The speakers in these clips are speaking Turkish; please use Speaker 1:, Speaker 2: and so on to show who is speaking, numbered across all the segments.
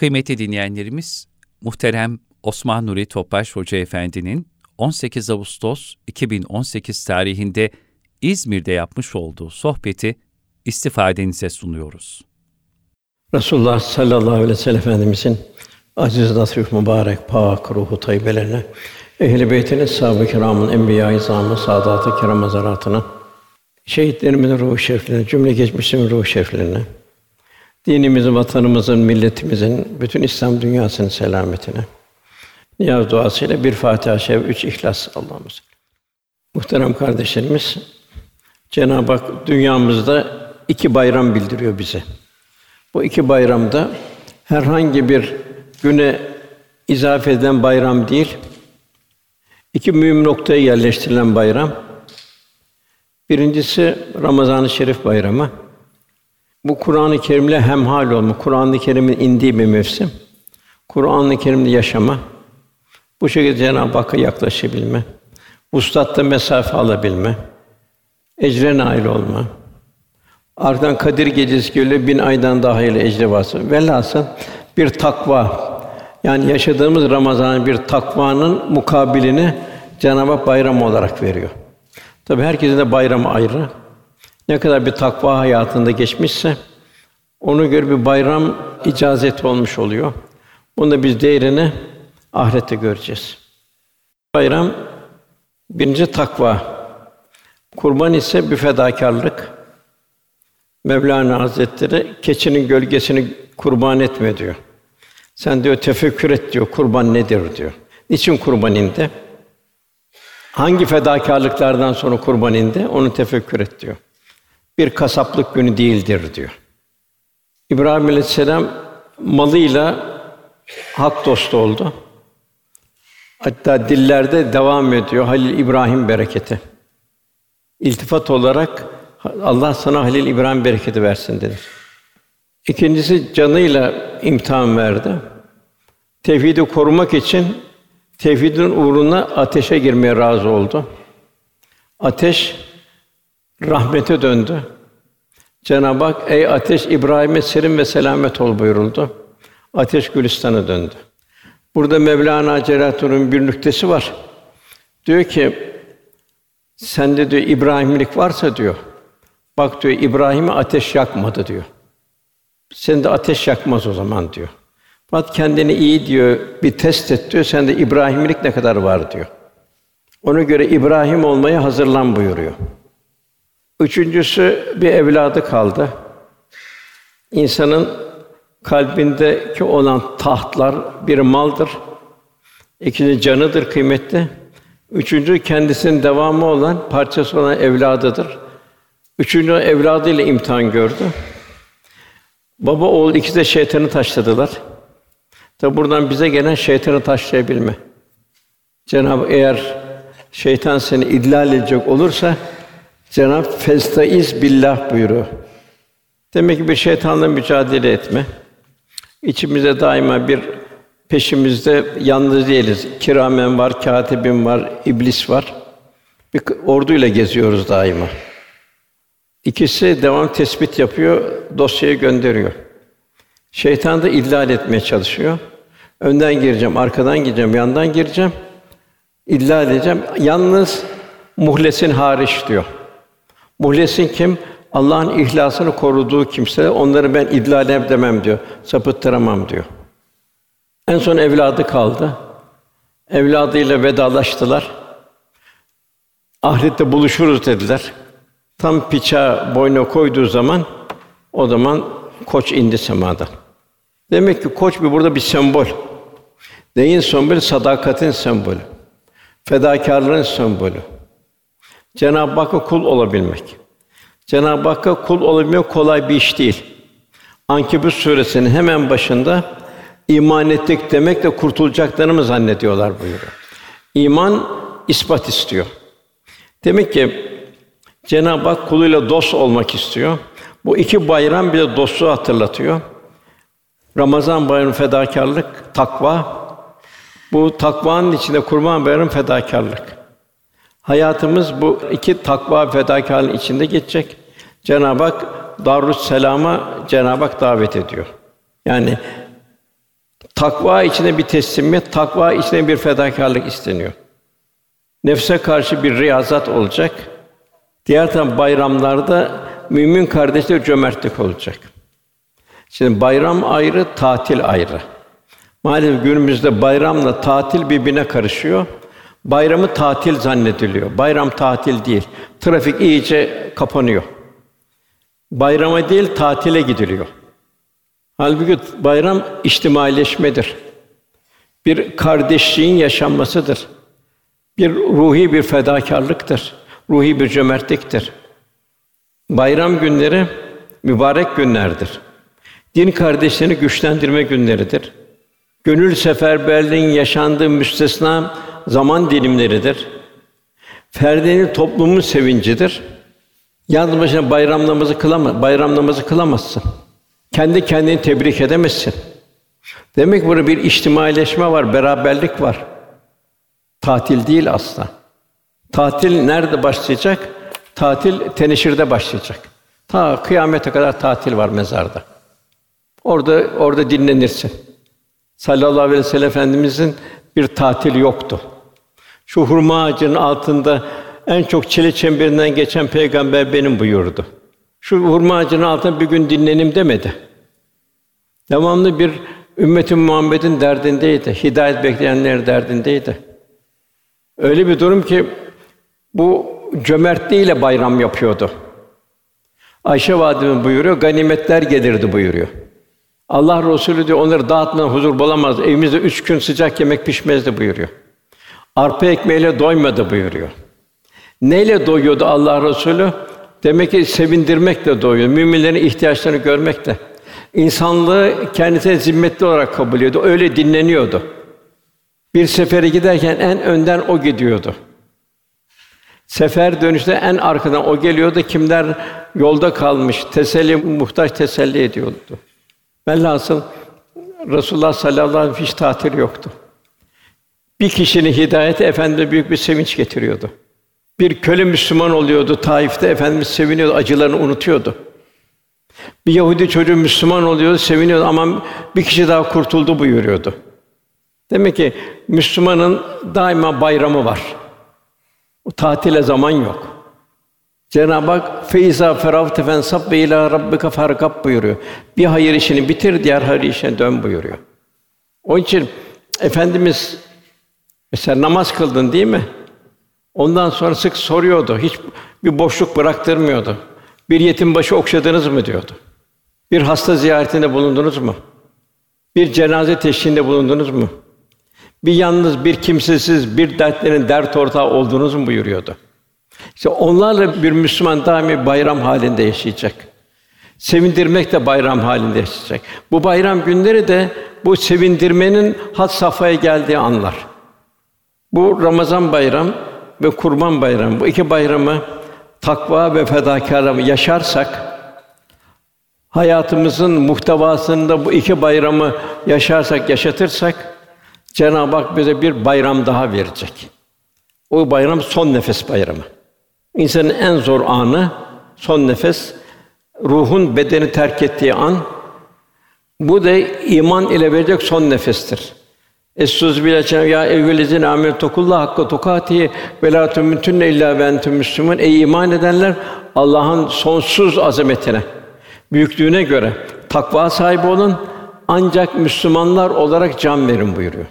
Speaker 1: Kıymetli dinleyenlerimiz, muhterem Osman Nuri Topbaş Hoca Efendi'nin 18 Ağustos 2018 tarihinde İzmir'de yapmış olduğu sohbeti istifadenize sunuyoruz.
Speaker 2: Resulullah sallallahu aleyhi ve sellem Efendimizin aziz, latif, mübarek, pak ruhu tayyibelerine, ehl-i beytinin, sahabe-i kiramın, enbiya-i izamı, saadat-ı kiram hazaratına, şehitlerimizin ruhu şeriflerine, cümle geçmişlerin ruhu şeriflerine, dinimizin, vatanımızın, milletimizin, bütün İslam dünyasının selametine. Niyaz duasıyla bir Fatiha şev, üç İhlas Allah'ımız. Muhterem kardeşlerimiz, Cenab-ı Hak dünyamızda iki bayram bildiriyor bize. Bu iki bayramda herhangi bir güne izafe edilen bayram değil, iki mühim noktaya yerleştirilen bayram. Birincisi Ramazan-ı Şerif bayramı. Bu Kur'an-ı Kerim'le hemhal olma, Kur'an-ı Kerim'in indiği bir mevsim. Kur'an-ı Kerim'de yaşama. Bu şekilde Cenab-ı Hakk'a yaklaşabilme. Ustatta mesafe alabilme. Ecre nail olma. Ardından Kadir Gecesi geliyor, bin aydan daha ile ecre varsa. Velhasıl bir takva, yani yaşadığımız Ramazan bir takvanın mukabilini Cenab-ı Hak bayram olarak veriyor. Tabi herkesin de bayramı ayrı. Ne kadar bir takva hayatında geçmişse onu göre bir bayram icazet olmuş oluyor. Bunu da biz değerini ahirette göreceğiz. Bayram birinci takva. Kurban ise bir fedakarlık. Mevlana Hazretleri keçinin gölgesini kurban etme diyor. Sen diyor tefekkür et diyor kurban nedir diyor. Niçin kurban indi? Hangi fedakarlıklardan sonra kurban indi? Onu tefekkür et diyor. Bir kasaplık günü değildir diyor. İbrahim Aleyhisselam malıyla hak dostu oldu. Hatta dillerde devam ediyor Halil İbrahim bereketi. İltifat olarak Allah sana Halil İbrahim bereketi versin dedi. İkincisi canıyla imtihan verdi. Tevhidi korumak için tevhidin uğruna ateşe girmeye razı oldu. Ateş rahmete döndü. Cenab-ı Hak ey ateş İbrahim'e serin ve selamet ol buyuruldu. Ateş Gülistan'a döndü. Burada Mevlana Celaleddin'in bir nüktesi var. Diyor ki sende diyor İbrahimlik varsa diyor. Bak diyor İbrahim'i ateş yakmadı diyor. Sen de ateş yakmaz o zaman diyor. Fakat kendini iyi diyor, bir test et diyor. Sende İbrahimlik ne kadar var diyor. Ona göre İbrahim olmaya hazırlan buyuruyor. Üçüncüsü bir evladı kaldı. İnsanın kalbindeki olan tahtlar bir maldır. İkinci canıdır kıymetli. Üçüncü kendisinin devamı olan parçası olan evladıdır. Üçüncü evladıyla imtihan gördü. Baba oğul ikisi de şeytanı taşladılar. Tabi buradan bize gelen şeytanı taşlayabilme. Cenab-ı eğer şeytan seni idlal edecek olursa Cenab festaiz billah buyuruyor. Demek ki bir şeytanla mücadele etme. İçimizde daima bir peşimizde yalnız değiliz. Kiramen var, katibim var, iblis var. Bir orduyla geziyoruz daima. İkisi devam tespit yapıyor, dosyayı gönderiyor. Şeytan da idlal etmeye çalışıyor. Önden gireceğim, arkadan gireceğim, yandan gireceğim. İdlal edeceğim. Yalnız muhlesin hariç diyor. Muhlesin kim? Allah'ın ihlasını koruduğu kimse. Onları ben idlal edemem diyor. Sapıttıramam diyor. En son evladı kaldı. Evladıyla vedalaştılar. Ahirette buluşuruz dediler. Tam piça boyuna koyduğu zaman o zaman koç indi semadan. Demek ki koç bir burada bir sembol. Neyin sembolü? Sadakatin sembolü. Fedakarlığın sembolü. Cenab-ı Hakk'a kul olabilmek. Cenab-ı Hakk'a kul olabilmek kolay bir iş değil. Ankebut suresinin hemen başında iman ettik demekle kurtulacaklarını zannediyorlar buyuruyor. İman ispat istiyor. Demek ki Cenab-ı Hak kuluyla dost olmak istiyor. Bu iki bayram bir dostluğu hatırlatıyor. Ramazan bayramı fedakarlık, takva. Bu takvanın içinde kurban bayramı fedakarlık. Hayatımız bu iki takva fedakarlığın içinde geçecek. Cenab-ı Hak Darüs Selam'a Cenab-ı Hak davet ediyor. Yani Takva içinde bir teslimiyet, takva içinde bir fedakarlık isteniyor. Nefse karşı bir riyazat olacak. Diğer bayramlarda mümin kardeşler cömertlik olacak. Şimdi bayram ayrı, tatil ayrı. Maalesef günümüzde bayramla tatil birbirine karışıyor. Bayramı tatil zannediliyor. Bayram tatil değil. Trafik iyice kapanıyor. Bayrama değil, tatile gidiliyor. Halbuki bayram içtimaileşmedir. Bir kardeşliğin yaşanmasıdır. Bir ruhi bir fedakarlıktır. Ruhi bir cömertliktir. Bayram günleri mübarek günlerdir. Din kardeşlerini güçlendirme günleridir. Gönül seferberliğin yaşandığı müstesna zaman dilimleridir. Ferdinin toplumun sevincidir. Yalnız başına bayram namazı kılamaz, bayram namazı kılamazsın. Kendi kendini tebrik edemezsin. Demek burada bir içtimaileşme var, beraberlik var. Tatil değil asla. Tatil nerede başlayacak? Tatil teneşirde başlayacak. Ta kıyamete kadar tatil var mezarda. Orada orada dinlenirsin. Sallallahu aleyhi ve sellem Efendimizin bir tatil yoktu. Şu hurma ağacının altında en çok çile çemberinden geçen peygamber benim buyurdu. Şu hurma ağacının altında bir gün dinlenim demedi. Devamlı bir ümmetin Muhammed'in derdindeydi. Hidayet bekleyenler derdindeydi. Öyle bir durum ki bu cömertliğiyle bayram yapıyordu. Ayşe validemiz buyuruyor, ganimetler gelirdi buyuruyor. Allah Resulü diyor onları dağıtmadan huzur bulamaz. Evimizde üç gün sıcak yemek pişmezdi buyuruyor. Arpa ekmeğiyle doymadı buyuruyor. Neyle doyuyordu Allah Resulü? Demek ki sevindirmekle doyuyor. Müminlerin ihtiyaçlarını görmekle. İnsanlığı kendisine zimmetli olarak kabul ediyordu. Öyle dinleniyordu. Bir sefere giderken en önden o gidiyordu. Sefer dönüşte en arkadan o geliyordu. Kimler yolda kalmış, teselli muhtaç teselli ediyordu. Velhasıl Resulullah sallallahu aleyhi ve sellem hiç tatil yoktu. Bir kişinin hidayeti efendime büyük bir sevinç getiriyordu. Bir köle Müslüman oluyordu Taif'te efendimiz seviniyordu, acılarını unutuyordu. Bir Yahudi çocuğu Müslüman oluyordu, seviniyordu ama bir kişi daha kurtuldu buyuruyordu. Demek ki Müslümanın daima bayramı var. O tatile zaman yok. Cenab-ı Hak feiza feravte fensab ve ila rabbika farkab buyuruyor. Bir hayır işini bitir, diğer hayır işine dön buyuruyor. Onun için efendimiz mesela namaz kıldın değil mi? Ondan sonra sık soruyordu. Hiç bir boşluk bıraktırmıyordu. Bir yetim başı okşadınız mı diyordu. Bir hasta ziyaretinde bulundunuz mu? Bir cenaze teşhiğinde bulundunuz mu? Bir yalnız, bir kimsesiz, bir dertlerin dert ortağı oldunuz mu buyuruyordu. İşte onlarla bir Müslüman daimi bayram halinde yaşayacak. Sevindirmek de bayram halinde yaşayacak. Bu bayram günleri de bu sevindirmenin hat safhaya geldiği anlar. Bu Ramazan bayram ve Kurban bayramı bu iki bayramı takva ve fedakarlığı yaşarsak hayatımızın muhtevasında bu iki bayramı yaşarsak, yaşatırsak Cenab-ı Hak bize bir bayram daha verecek. O bayram son nefes bayramı. İnsanın en zor anı son nefes, ruhun bedeni terk ettiği an. Bu da iman ile verecek son nefestir. Billahi ya evvelizin amel tokullah hakka tukati ve la illa ve entum müslümun. Ey iman edenler Allah'ın sonsuz azametine, büyüklüğüne göre takva sahibi olun ancak Müslümanlar olarak can verin buyuruyor.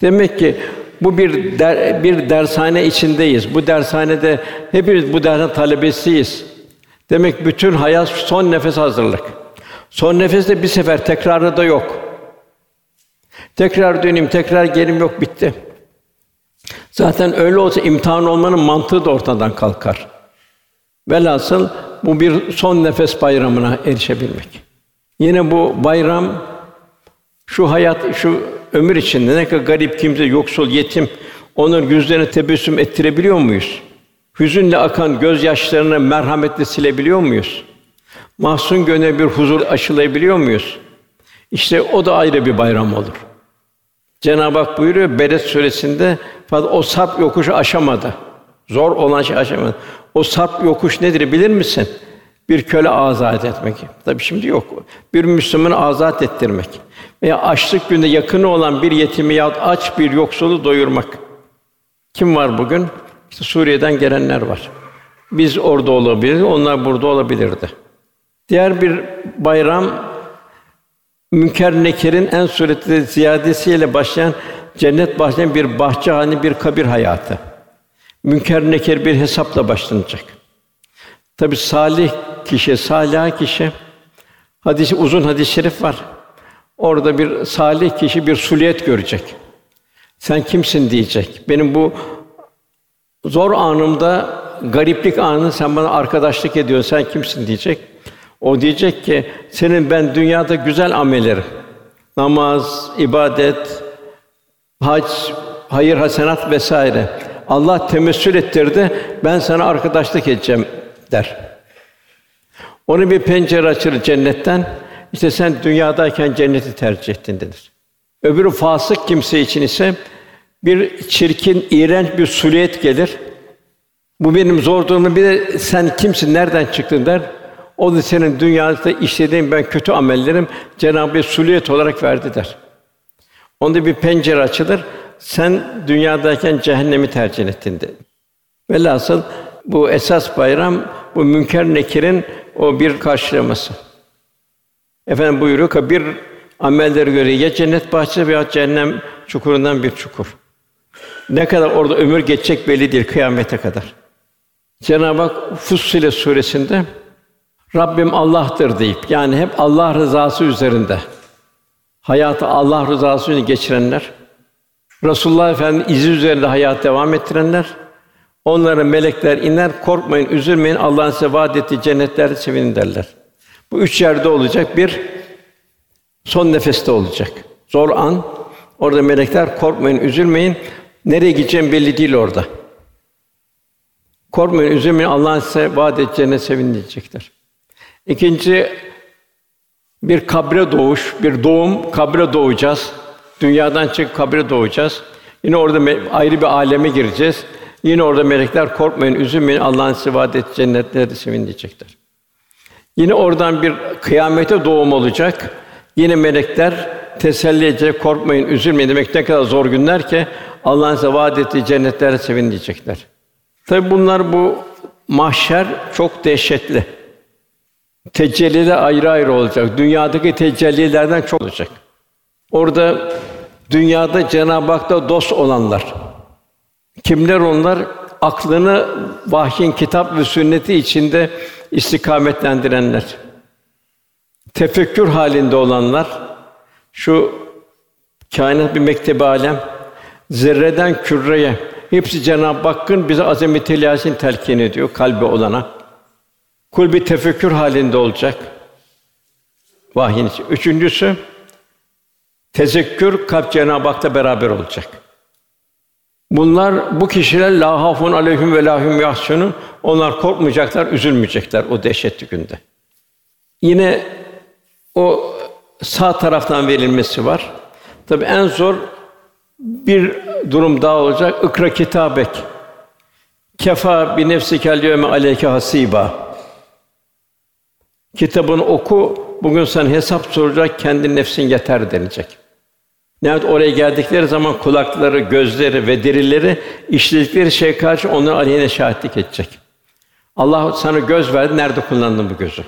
Speaker 2: Demek ki bu bir der, bir dershane içindeyiz. Bu dershanede hepimiz bu dershane talebesiyiz. Demek bütün hayat son nefes hazırlık. Son nefeste bir sefer tekrarı da yok. Tekrar döneyim, tekrar gelim yok bitti. Zaten öyle olsa imtihan olmanın mantığı da ortadan kalkar. Velhasıl bu bir son nefes bayramına erişebilmek. Yine bu bayram şu hayat, şu ömür içinde ne kadar garip kimse, yoksul, yetim onların yüzlerine tebessüm ettirebiliyor muyuz? Hüzünle akan gözyaşlarını merhametle silebiliyor muyuz? Mahzun gönle bir huzur aşılayabiliyor muyuz? İşte o da ayrı bir bayram olur. Cenab-ı Hak buyuruyor Beled suresinde o sarp yokuşu aşamadı. Zor olan şey aşamadı. O sarp yokuş nedir bilir misin? Bir köle azat etmek. Tabii şimdi yok. Bir Müslümanı azat ettirmek veya açlık günde yakını olan bir yetimi ya aç bir yoksulu doyurmak. Kim var bugün? İşte Suriye'den gelenler var. Biz orada olabiliriz, onlar burada olabilirdi. Diğer bir bayram Münker Nekir'in en suretli ziyadesiyle başlayan cennet bahçeden bir bahçe halinde bir kabir hayatı. Münker Nekir bir hesapla başlanacak. Tabi salih kişi, salih kişi hadis uzun hadis-i şerif var. Orada bir salih kişi bir suliyet görecek. Sen kimsin diyecek. Benim bu zor anımda gariplik anı sen bana arkadaşlık ediyorsun. Sen kimsin diyecek. O diyecek ki senin ben dünyada güzel amellerim. Namaz, ibadet, hac, hayır hasenat vesaire. Allah temessül ettirdi. Ben sana arkadaşlık edeceğim der. Onu bir pencere açılır cennetten. İşte sen dünyadayken cenneti tercih ettin denir. Öbürü fasık kimse için ise bir çirkin, iğrenç bir suliyet gelir. Bu benim zor durumum. Bir de sen kimsin, nereden çıktın der. O da senin dünyada işlediğin ben kötü amellerim Cenab-ı suliyet olarak verdi der. Onda bir pencere açılır. Sen dünyadayken cehennemi tercih ettin de. Velhasıl bu esas bayram bu münker nekirin o bir karşılaması. Efendim buyuruyor ki bir amelleri göre ya cennet bahçesi veya cehennem çukurundan bir çukur. Ne kadar orada ömür geçecek belli değil kıyamete kadar. Cenab-ı Hak Fussilet suresinde Rabbim Allah'tır deyip yani hep Allah rızası üzerinde hayatı Allah rızası üzerinde geçirenler, Resulullah Efendimiz izi üzerinde hayat devam ettirenler, onlara melekler iner, korkmayın, üzülmeyin, Allah'ın size vaad ettiği cennetlerde sevinin derler. Bu üç yerde olacak. Bir son nefeste olacak. Zor an. Orada melekler korkmayın, üzülmeyin. Nereye gideceğim belli değil orada. Korkmayın, üzülmeyin. Allah'ın size vaad edeceği cennet sevin diyecekler. İkinci bir kabre doğuş, bir doğum, kabre doğacağız. Dünyadan çıkıp kabre doğacağız. Yine orada ayrı bir aleme gireceğiz. Yine orada melekler korkmayın, üzülmeyin. Allah'ın size vaad ettiği cennetlerde sevin diyecekler. Yine oradan bir kıyamete doğum olacak. Yine melekler teselli edecek, korkmayın, üzülmeyin demek ne kadar zor günler ki Allah'ın size vaad ettiği cennetlere sevin diyecekler. Tabi bunlar bu mahşer çok dehşetli. Tecelliler ayrı ayrı olacak. Dünyadaki tecellilerden çok olacak. Orada dünyada Cenab-ı Hak'ta dost olanlar. Kimler onlar? Aklını vahyin kitap ve sünneti içinde istikametlendirenler. Tefekkür halinde olanlar, şu kainat bir mektebi alem, zerreden küreye hepsi Cenab-ı Hakk'ın bize azamet ilahisini telkin ediyor kalbi olana. Kul bir tefekkür halinde olacak. Vahyin için. Üçüncüsü tezekkür kalp Cenab-ı Hak'ta beraber olacak. Bunlar bu kişiler la hafun aleyhim ve lahum yahsunun onlar korkmayacaklar, üzülmeyecekler o dehşetli günde. Yine o sağ taraftan verilmesi var. Tabi en zor bir durum daha olacak. Ikra kitabek. Kefa bi nefsikel yevme aleyke hasiba. Kitabını oku, bugün sen hesap soracak, kendi nefsin yeter denilecek. Nihayet oraya geldikleri zaman kulakları, gözleri ve derileri işledikleri şey karşı onların aleyhine şahitlik edecek. Allah sana göz verdi, nerede kullandın bu gözü?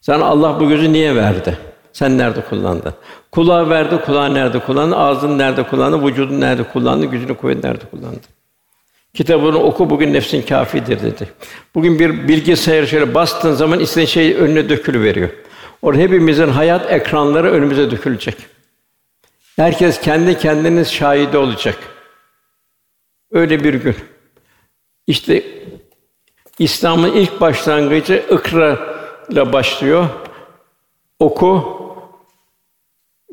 Speaker 2: Sana Allah bu gözü niye verdi? Sen nerede kullandın? Kulağı verdi, kulağı nerede kullandı? Ağzını nerede kullandı? Vücudun nerede kullandı? Gücünü kuvvet nerede kullandı? Kitabını oku bugün nefsin kafidir dedi. Bugün bir bilgisayar şöyle bastığın zaman istediğin şey önüne dökülü veriyor. Orada hepimizin hayat ekranları önümüze dökülecek. Herkes kendi kendiniz şahidi olacak. Öyle bir gün. İşte İslam'ın ilk başlangıcı ikra ile başlıyor. Oku.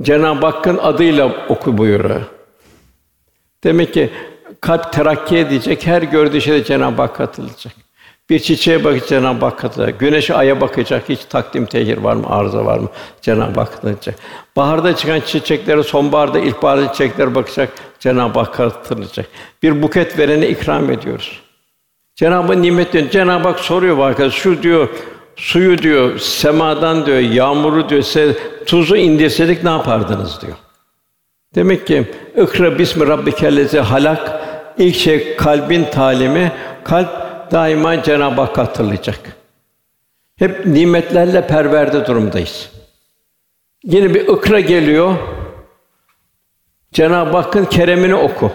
Speaker 2: Cenab-ı Hakk'ın adıyla oku buyuruyor. Demek ki kalp terakki edecek, her gördüğü şeyde Cenab-ı Hak katılacak. Bir çiçeğe bakacak Cenab-ı Hak katılacak. Güneşe, aya bakacak. Hiç takdim tehir var mı, arıza var mı? Cenab-ı Hak katılacak. Baharda çıkan çiçeklere, sonbaharda, ilkbaharda çiçeklere bakacak. Cenab-ı Hak katılacak. Bir buket verene ikram ediyoruz. Cenab-ı nimet diyor. Cenab-ı Hak soruyor arkadaş, şu diyor suyu diyor semadan diyor yağmuru diyor size tuzu indirseydik ne yapardınız diyor. Demek ki ikra bismi rabbikellezi halak ilk şey kalbin talimi kalp daima Cenab-ı Hak hatırlayacak. Hep nimetlerle perverde durumdayız. Yine bir ikra geliyor. Cenab-ı Hakk'ın keremini oku.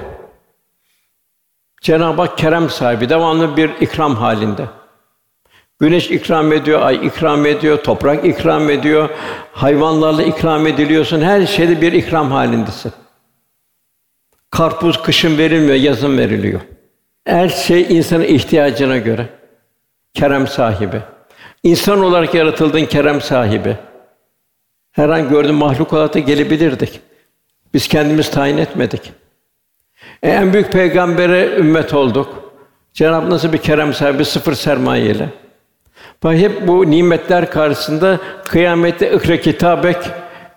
Speaker 2: Cenab-ı Hak kerem sahibi, devamlı bir ikram halinde. Güneş ikram ediyor, ay ikram ediyor, toprak ikram ediyor, hayvanlarla ikram ediliyorsun, her şeyde bir ikram halindesin. Karpuz kışın verilmiyor, yazın veriliyor. Her şey insanın ihtiyacına göre. Kerem sahibi. İnsan olarak yaratıldın kerem sahibi. Her an gördüğün mahluk olarak da gelebilirdik. Biz kendimiz tayin etmedik. E, en büyük peygambere ümmet olduk. Cenab-ı nasıl bir kerem sahibi, sıfır sermayeyle. Bak hep bu nimetler karşısında kıyamette ikra kitabek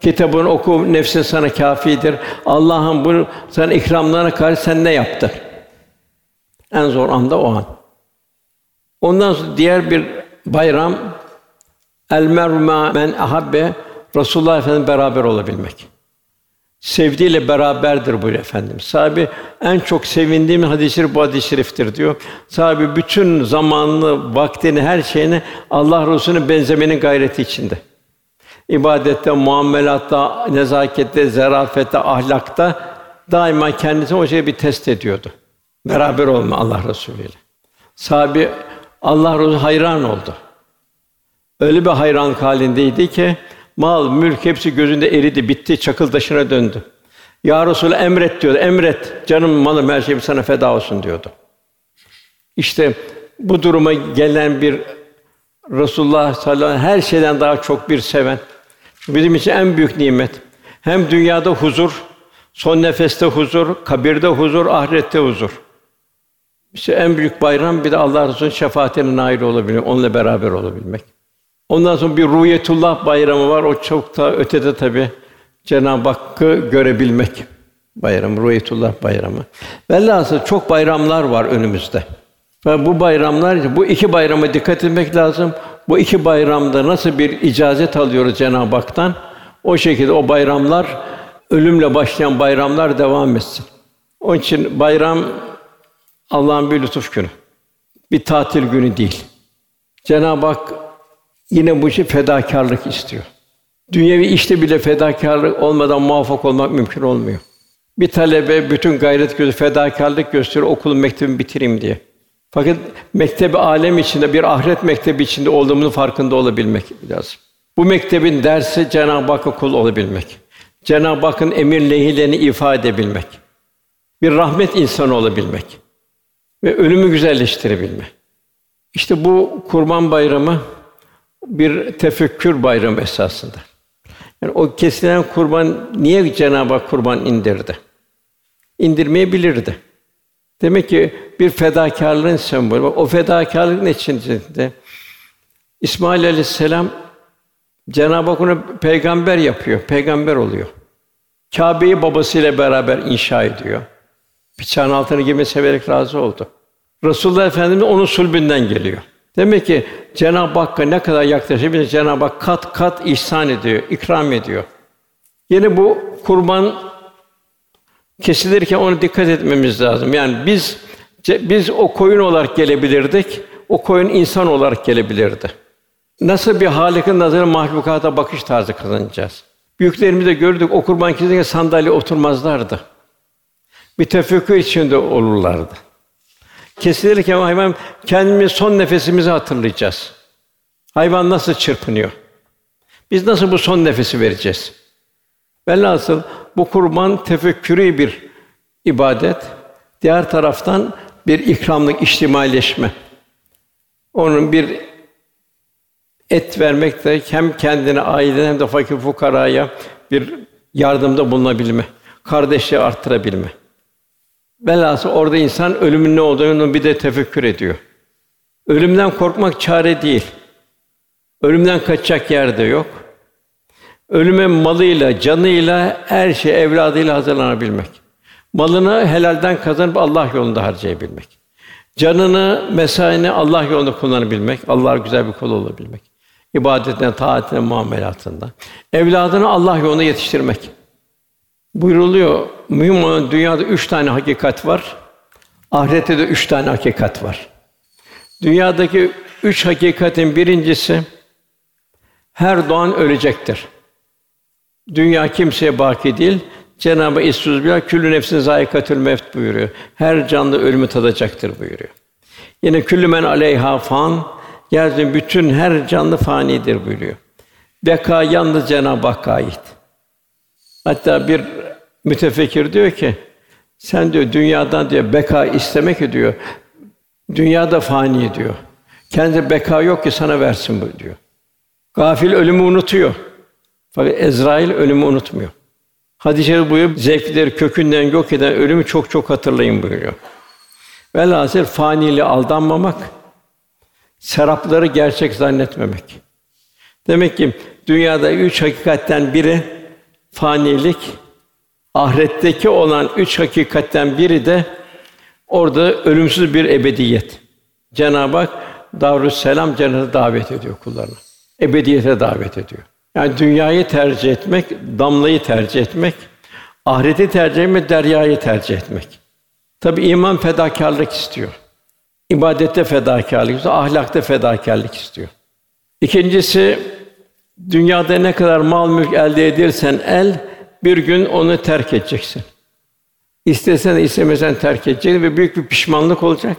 Speaker 2: kitabını oku nefsin sana kafidir. Allah'ın bu sana ikramlarına karşı sen ne yaptı? En zor anda o an. Ondan sonra diğer bir bayram el merma men ahabbe Resulullah Efendimiz beraber olabilmek. Sevdiğiyle beraberdir bu Efendimiz. Sahibi en çok sevindiğim hadis-i bu hadis-i şeriftir diyor. Sahibi bütün zamanını, vaktini, her şeyini Allah Resulü'ne benzemenin gayreti içinde. İbadette, muamelatta, nezakette, zarafette, ahlakta daima kendisini o şeye bir test ediyordu. Beraber olma Allah Resulü ile. Sahibi Allah Resulü hayran oldu. Öyle bir hayran halindeydi ki mal, mülk hepsi gözünde eridi, bitti, çakıl taşına döndü. Ya Resulü emret diyordu. Emret. Canım, malım, her şeyim sana feda olsun diyordu. İşte bu duruma gelen bir Resulullah sallallahu aleyhi ve sellem her şeyden daha çok bir seven. Bizim için en büyük nimet. Hem dünyada huzur, son nefeste huzur, kabirde huzur, ahirette huzur. İşte en büyük bayram bir de Allah Resulü'nün şefaatine nail olabilmek, onunla beraber olabilmek. Ondan sonra bir Ruhiyetullah bayramı var. O çok da ötede tabi Cenab-ı Hakk'ı görebilmek bayramı, Ruhiyetullah bayramı. Velhâsıl çok bayramlar var önümüzde. Ve bu bayramlar, bu iki bayrama dikkat etmek lazım. Bu iki bayramda nasıl bir icazet alıyoruz Cenab-ı Hak'tan, o şekilde o bayramlar, ölümle başlayan bayramlar devam etsin. Onun için bayram Allah'ın bir lütuf günü. Bir tatil günü değil. Cenab-ı Hak yine bu işi fedakarlık istiyor. Dünyevi işte bile fedakarlık olmadan muvaffak olmak mümkün olmuyor. Bir talebe bütün gayret gözü fedakarlık gösteriyor okulun mektebini bitireyim diye. Fakat mektebi alem içinde bir ahiret mektebi içinde olduğumuzun farkında olabilmek lazım. Bu mektebin dersi Cenab-ı Hakk'a kul olabilmek. Cenab-ı Hakk'ın emir lehillerini ifade edebilmek. Bir rahmet insanı olabilmek ve ölümü güzelleştirebilmek. İşte bu Kurban Bayramı bir tefekkür bayramı esasında. Yani o kesilen kurban niye Cenab-ı Hak kurban indirdi? İndirmeyebilirdi. Demek ki bir fedakarlığın sembolü. O fedakarlığın içinde İsmail Aleyhisselam Cenab-ı Hak onu peygamber yapıyor, peygamber oluyor. Kâbe'yi babasıyla beraber inşa ediyor. Bıçağın altına girmeyi severek razı oldu. Resulullah Efendimiz onun sulbünden geliyor. Demek ki Cenab-ı Hakk'a ne kadar yaklaşabilir Cenab-ı Hak kat kat ihsan ediyor, ikram ediyor. Yine bu kurban kesilirken ona dikkat etmemiz lazım. Yani biz biz o koyun olarak gelebilirdik, o koyun insan olarak gelebilirdi. Nasıl bir Halik'in nazarı mahlukata bakış tarzı kazanacağız. Büyüklerimiz de gördük, o kurban kesilirken sandalye oturmazlardı. Bir tefekkür içinde olurlardı. Kesilirken hayvan kendimiz son nefesimizi hatırlayacağız. Hayvan nasıl çırpınıyor? Biz nasıl bu son nefesi vereceğiz? Velhasıl bu kurban tefekkürü bir ibadet. Diğer taraftan bir ikramlık içtimaileşme. Onun bir et vermek de hem kendine, ailene hem de fakir fukaraya bir yardımda bulunabilme, kardeşliği arttırabilme. Velhasıl orada insan ölümün ne olduğunu bir de tefekkür ediyor. Ölümden korkmak çare değil. Ölümden kaçacak yer de yok. Ölüme malıyla, canıyla, her şey evladıyla hazırlanabilmek. Malını helalden kazanıp Allah yolunda harcayabilmek. Canını, mesaini Allah yolunda kullanabilmek, Allah'a güzel bir kul olabilmek. ibadetine, taatine, muamelatında. Evladını Allah yolunda yetiştirmek. Buyruluyor. Mühim olan dünyada üç tane hakikat var. Ahirette de üç tane hakikat var. Dünyadaki üç hakikatin birincisi her doğan ölecektir. Dünya kimseye baki değil. Cenab-ı bir küllü nefsin zayikatül mevt buyuruyor. Her canlı ölümü tadacaktır buyuruyor. Yine küllü men aleyha fan yeryüzünün bütün her canlı fanidir buyuruyor. Beka yalnız Cenab-ı Hakk'a ait. Hatta bir mütefekkir diyor ki sen diyor dünyadan diyor beka istemek diyor. Dünyada fani diyor. Kendi beka yok ki sana versin bu diyor. Gafil ölümü unutuyor. Fakat Ezrail ölümü unutmuyor. Şerif buyuruyor, zevkleri kökünden yok eden ölümü çok çok hatırlayın buyuruyor. Velhasıl faniliğe aldanmamak, serapları gerçek zannetmemek. Demek ki dünyada üç hakikatten biri fanilik, ahiretteki olan üç hakikatten biri de orada ölümsüz bir ebediyet. Cenab-ı Hak Darüsselam cennete davet ediyor kullarını. Ebediyete davet ediyor. Yani dünyayı tercih etmek, damlayı tercih etmek, ahireti tercih etmek, deryayı tercih etmek. Tabi iman fedakarlık istiyor. İbadette fedakarlık istiyor, ahlakta fedakarlık istiyor. İkincisi dünyada ne kadar mal mülk elde edirsen el bir gün onu terk edeceksin. İstesen istemesen terk edeceksin ve büyük bir pişmanlık olacak.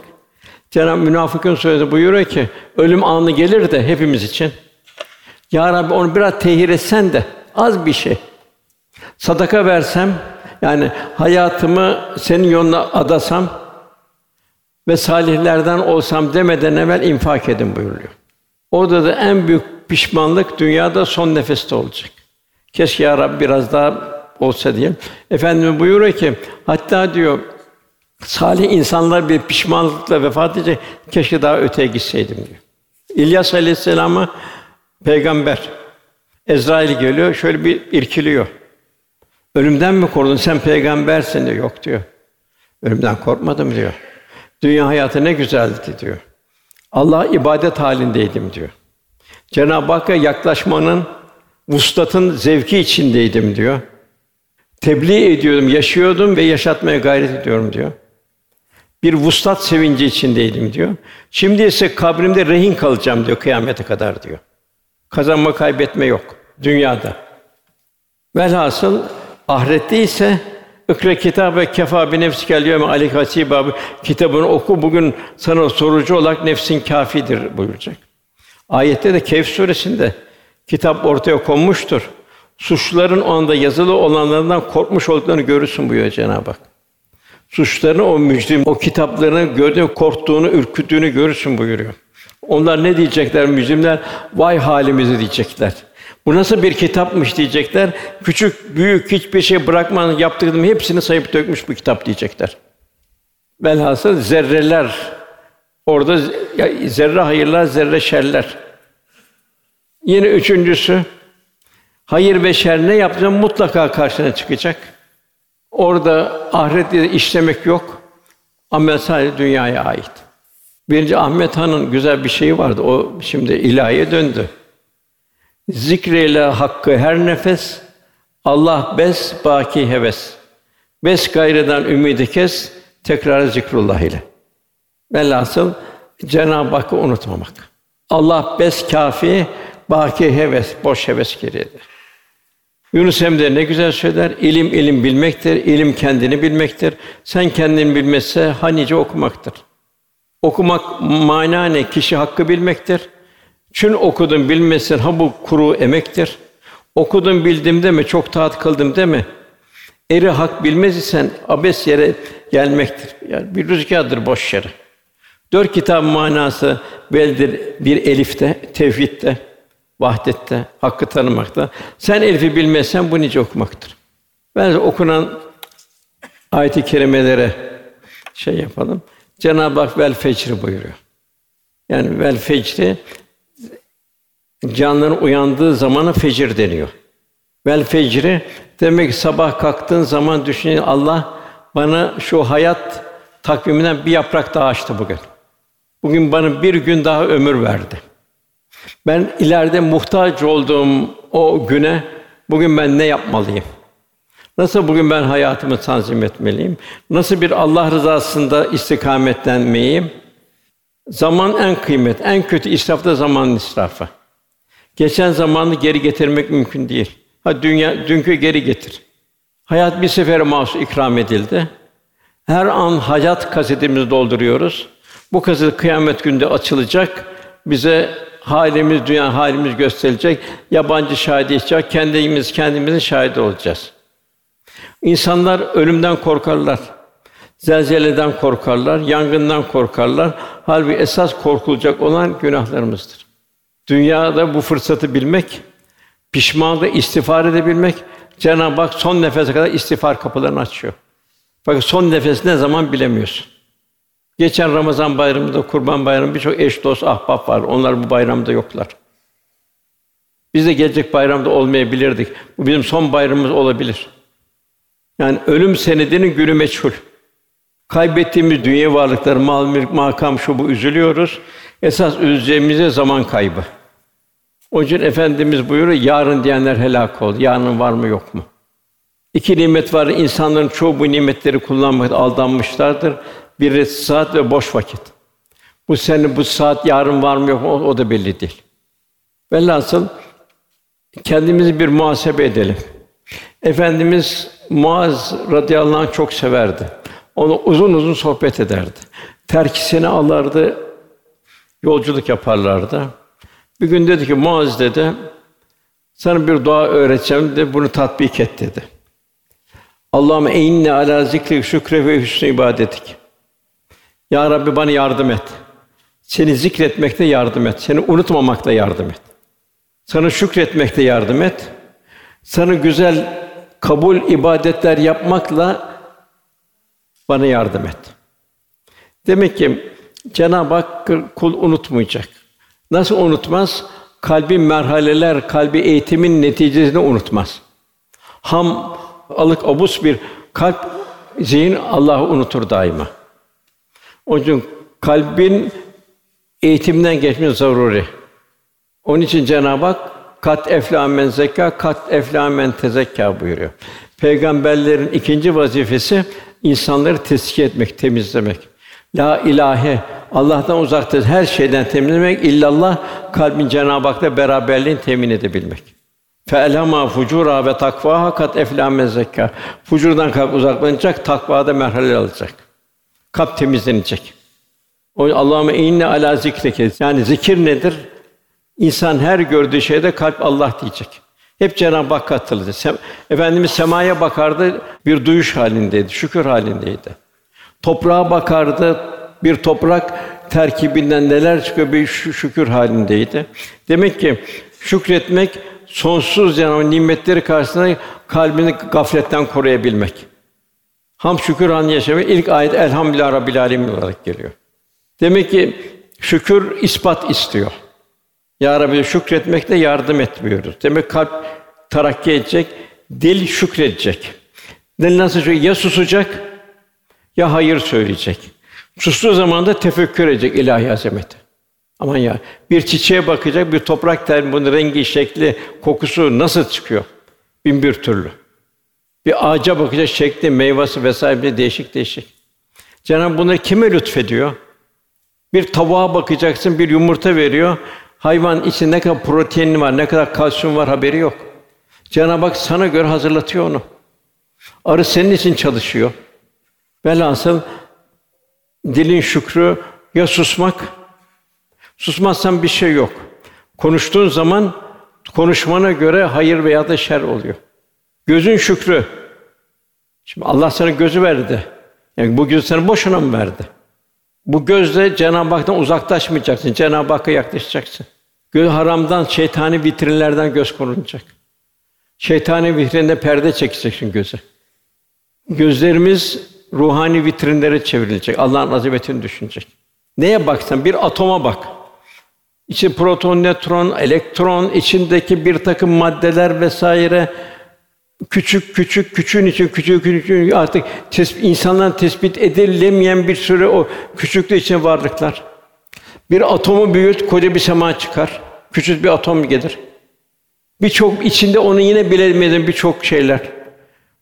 Speaker 2: Cenab-ı Münafıkın sözü buyuruyor ki ölüm anı gelir de hepimiz için. Ya Rabbi onu biraz tehir etsen de az bir şey. Sadaka versem yani hayatımı senin yoluna adasam ve salihlerden olsam demeden evvel infak edin buyuruyor. Orada da en büyük pişmanlık dünyada son nefeste olacak. Keşke ya Rabbi biraz daha olsa diye. Efendimiz buyuruyor ki hatta diyor salih insanlar bir pişmanlıkla vefat edecek. Keşke daha öteye gitseydim diyor. İlyas Aleyhisselam'ı peygamber Ezrail geliyor, şöyle bir irkiliyor. Ölümden mi korktun? Sen peygambersin diyor. Yok diyor. Ölümden korkmadım diyor. Dünya hayatı ne güzeldi diyor. Allah ibadet halindeydim diyor. Cenab-ı Hakk'a yaklaşmanın vuslatın zevki içindeydim diyor. Tebliğ ediyordum, yaşıyordum ve yaşatmaya gayret ediyorum diyor. Bir vuslat sevinci içindeydim diyor. Şimdi ise kabrimde rehin kalacağım diyor kıyamete kadar diyor. Kazanma kaybetme yok dünyada. Velhasıl ahirette ise ikra kitabe kefa bi nefsikel yevme aleyke hasiba kitabını oku bugün sana sorucu olarak nefsin kafidir buyuracak. Ayette de Kehf suresinde kitap ortaya konmuştur. Suçluların o anda yazılı olanlardan korkmuş olduklarını görürsün buyuruyor Cenab-ı Hak. Suçların o mücrim, o kitaplarını gördüğün korktuğunu, ürküttüğünü görürsün buyuruyor. Onlar ne diyecekler mücrimler? Vay halimizi diyecekler. Bu nasıl bir kitapmış diyecekler. Küçük, büyük hiçbir şey bırakmadan yaptığım hepsini sayıp dökmüş bu kitap diyecekler. Velhasıl zerreler orada zerre hayırlar, zerre şerler. Yine üçüncüsü hayır ve şer ne yapacağım mutlaka karşına çıkacak. Orada ahirette işlemek yok. Amel sadece dünyaya ait. Birinci Ahmet Han'ın güzel bir şeyi vardı. O şimdi ilahiye döndü. Zikreyle hakkı her nefes, Allah bes, baki heves. Bes gayreden ümidi kes, tekrar zikrullah ile. Velhasıl Cenab-ı Hakk'ı unutmamak. Allah bes kafi, baki heves, boş heves geriyedir. Yunus Emre ne güzel söyler. İlim ilim bilmektir, ilim kendini bilmektir. Sen kendini bilmezse hanice okumaktır. Okumak mana ne? Kişi hakkı bilmektir. Çün okudum bilmesin ha bu kuru emektir. Okudum bildim deme, çok taat kıldım deme. Eri hak bilmez isen abes yere gelmektir. Yani bir rüzgardır boş yere. Dört kitap manası beldir bir elifte, tevhidde, vahdette, hakkı tanımakta. Sen elifi bilmezsen bu nice okumaktır. Ben okunan ayet-i kerimelere şey yapalım. Cenab-ı Hak vel fecri buyuruyor. Yani vel fecri canların uyandığı zamana fecir deniyor. Vel fecri demek ki sabah kalktığın zaman düşünün Allah bana şu hayat takviminden bir yaprak daha açtı bugün. Bugün bana bir gün daha ömür verdi. Ben ileride muhtaç olduğum o güne bugün ben ne yapmalıyım? Nasıl bugün ben hayatımı tanzim etmeliyim? Nasıl bir Allah rızasında istikametlenmeyim? Zaman en kıymet, en kötü israf da zaman israfı. Geçen zamanı geri getirmek mümkün değil. Ha dünya dünkü geri getir. Hayat bir sefere mahsus ikram edildi. Her an hayat kasetimizi dolduruyoruz. Bu kaset kıyamet günde açılacak. Bize halimiz, dünya halimiz gösterilecek. Yabancı şahit içecek. Kendimiz kendimizin şahidi olacağız. İnsanlar ölümden korkarlar. Zelzeleden korkarlar, yangından korkarlar. Halbuki esas korkulacak olan günahlarımızdır. Dünyada bu fırsatı bilmek, pişmanlıkla istiğfar edebilmek, Cenab-ı Hak son nefese kadar istiğfar kapılarını açıyor. Fakat son nefes ne zaman bilemiyorsun. Geçen Ramazan bayramında, Kurban Bayramı birçok eş, dost, ahbap var. Onlar bu bayramda yoklar. Biz de gelecek bayramda olmayabilirdik. Bu bizim son bayramımız olabilir. Yani ölüm senedinin günü meçhul. Kaybettiğimiz dünya varlıkları, mal, mülk, makam şu bu üzülüyoruz. Esas üzeceğimiz zaman kaybı. O için efendimiz buyuruyor yarın diyenler helak ol. Yarın var mı yok mu? İki nimet var. İnsanların çoğu bu nimetleri kullanmakta aldanmışlardır. Biri saat ve boş vakit. Bu sene bu saat yarın var mı yok mu o, o da belli değil. Velhasıl kendimizi bir muhasebe edelim. Efendimiz Muaz radıyallahu anh çok severdi. Onu uzun uzun sohbet ederdi. Terkisini alırdı, yolculuk yaparlardı. Bir gün dedi ki Muaz dedi, sana bir dua öğreteceğim de bunu tatbik et dedi. Allah'ım eyinne ala zikri şükre ve hüsnü ibadetik. Ya Rabbi bana yardım et. Seni zikretmekte yardım et. Seni unutmamakta yardım et. Sana şükretmekte yardım et. Sana güzel kabul ibadetler yapmakla bana yardım et. Demek ki Cenab-ı Hak kul unutmayacak. Nasıl unutmaz? Kalbin merhaleler, kalbi eğitimin neticesini unutmaz. Ham, alık, obus bir kalp, zihin Allah'ı unutur daima. Onun için kalbin eğitimden geçmesi zaruri. Onun için Cenab-ı Hak kat eflâ men zekâ, kat eflâ men tezekkâ buyuruyor. Peygamberlerin ikinci vazifesi insanları tezkiye etmek, temizlemek. La ilahe Allah'tan uzakta her şeyden temizlemek illallah kalbin Cenab-ı Hak'la beraberliğini temin edebilmek. Fe'lema fucura ve takva kat eflâ zekka. Fucurdan kalp uzaklanacak, takvada merhale alacak. Kalp temizlenecek. O Allah'ıma inne ala zikreke. Yani zikir nedir? İnsan her gördüğü şeyde kalp Allah diyecek. Hep Cenab-ı Hak katıldı. Sem- Efendimiz semaya bakardı, bir duyuş halindeydi, şükür halindeydi. Toprağa bakardı, bir toprak terkibinden neler çıkıyor bir şükür halindeydi. Demek ki şükretmek sonsuz yani nimetleri karşısında kalbini gafletten koruyabilmek. Ham şükür an yaşamak ilk ayet Elhamdülillah Rabbil Alemin olarak geliyor. Demek ki şükür ispat istiyor. Ya Rabbi şükretmekte yardım etmiyoruz. Demek kalp terakki edecek, dil şükredecek. Dil nasıl söyleyecek? Ya susacak ya hayır söyleyecek. Sustuğu zaman da tefekkür edecek ilahi azameti. Aman ya bir çiçeğe bakacak, bir toprak ter bunun rengi, şekli, kokusu nasıl çıkıyor? Bin bir türlü. Bir ağaca bakacak şekli, meyvesi vesaire değişik değişik. Cenab-ı bunları kime lütfediyor? Bir tavuğa bakacaksın, bir yumurta veriyor. Hayvan içinde ne kadar protein var, ne kadar kalsiyum var haberi yok. Cenab-ı Hak sana göre hazırlatıyor onu. Arı senin için çalışıyor. Velhasıl dilin şükrü ya susmak, susmazsan bir şey yok. Konuştuğun zaman konuşmana göre hayır veya da şer oluyor. Gözün şükrü. Şimdi Allah sana gözü verdi. Yani bu gözü sana boşuna mı verdi? Bu gözle Cenab-ı Hak'tan uzaklaşmayacaksın. Cenab-ı Hakk'a yaklaşacaksın. Göz haramdan, şeytani vitrinlerden göz korunacak. Şeytani vitrinde perde çekeceksin göze. Gözlerimiz ruhani vitrinlere çevrilecek. Allah'ın azametini düşünecek. Neye baksan bir atoma bak. İçi proton, nötron, elektron, içindeki bir takım maddeler vesaire küçük küçük küçüğün için küçük küçük artık tespit, insanların tespit edilemeyen bir sürü o küçüklüğü için varlıklar. Bir atomu büyüt, koca bir sema çıkar. Küçük bir atom gelir. Birçok içinde onu yine bilemediğim birçok şeyler.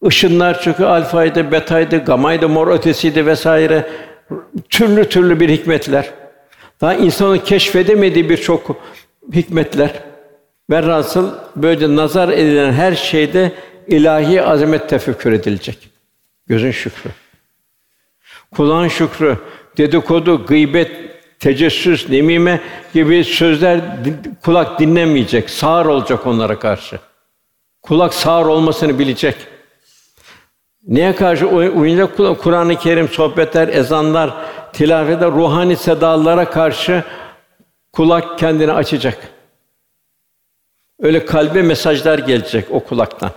Speaker 2: Işınlar çünkü alfaydı, betaydı, gamaydı, mor ötesiydi vesaire. Türlü türlü bir hikmetler. Daha insanın keşfedemediği birçok hikmetler. Velhasıl böyle nazar edilen her şeyde ilahi azamet tefekkür edilecek. Gözün şükrü. Kulağın şükrü, dedikodu, gıybet, tecessüs, nemime gibi sözler kulak dinlemeyecek, sağır olacak onlara karşı. Kulak sağır olmasını bilecek. Neye karşı uyuyacak kulak? Kur'an-ı Kerim, sohbetler, ezanlar, tilavete, ruhani sedalara karşı kulak kendini açacak. Öyle kalbe mesajlar gelecek o kulaktan.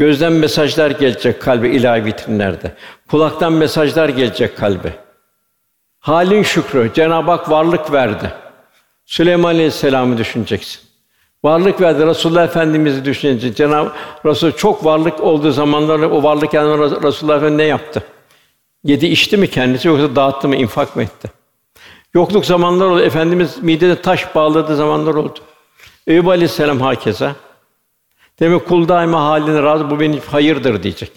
Speaker 2: Gözden mesajlar gelecek kalbe ilahi vitrinlerde. Kulaktan mesajlar gelecek kalbe. Halin şükrü, Cenab-ı Hak varlık verdi. Süleyman Aleyhisselam'ı düşüneceksin. Varlık verdi. Resulullah Efendimiz'i düşüneceksin. Cenab-ı Resul çok varlık olduğu zamanlarda o varlık yani Resulullah Efendimiz ne yaptı? Yedi içti mi kendisi yoksa dağıttı mı, infak mı etti? Yokluk zamanlar oldu. Efendimiz midede taş bağladığı zamanlar oldu. Eyüp Aleyhisselam hakeza. Demek kul daima haline razı, bu benim hayırdır diyecek.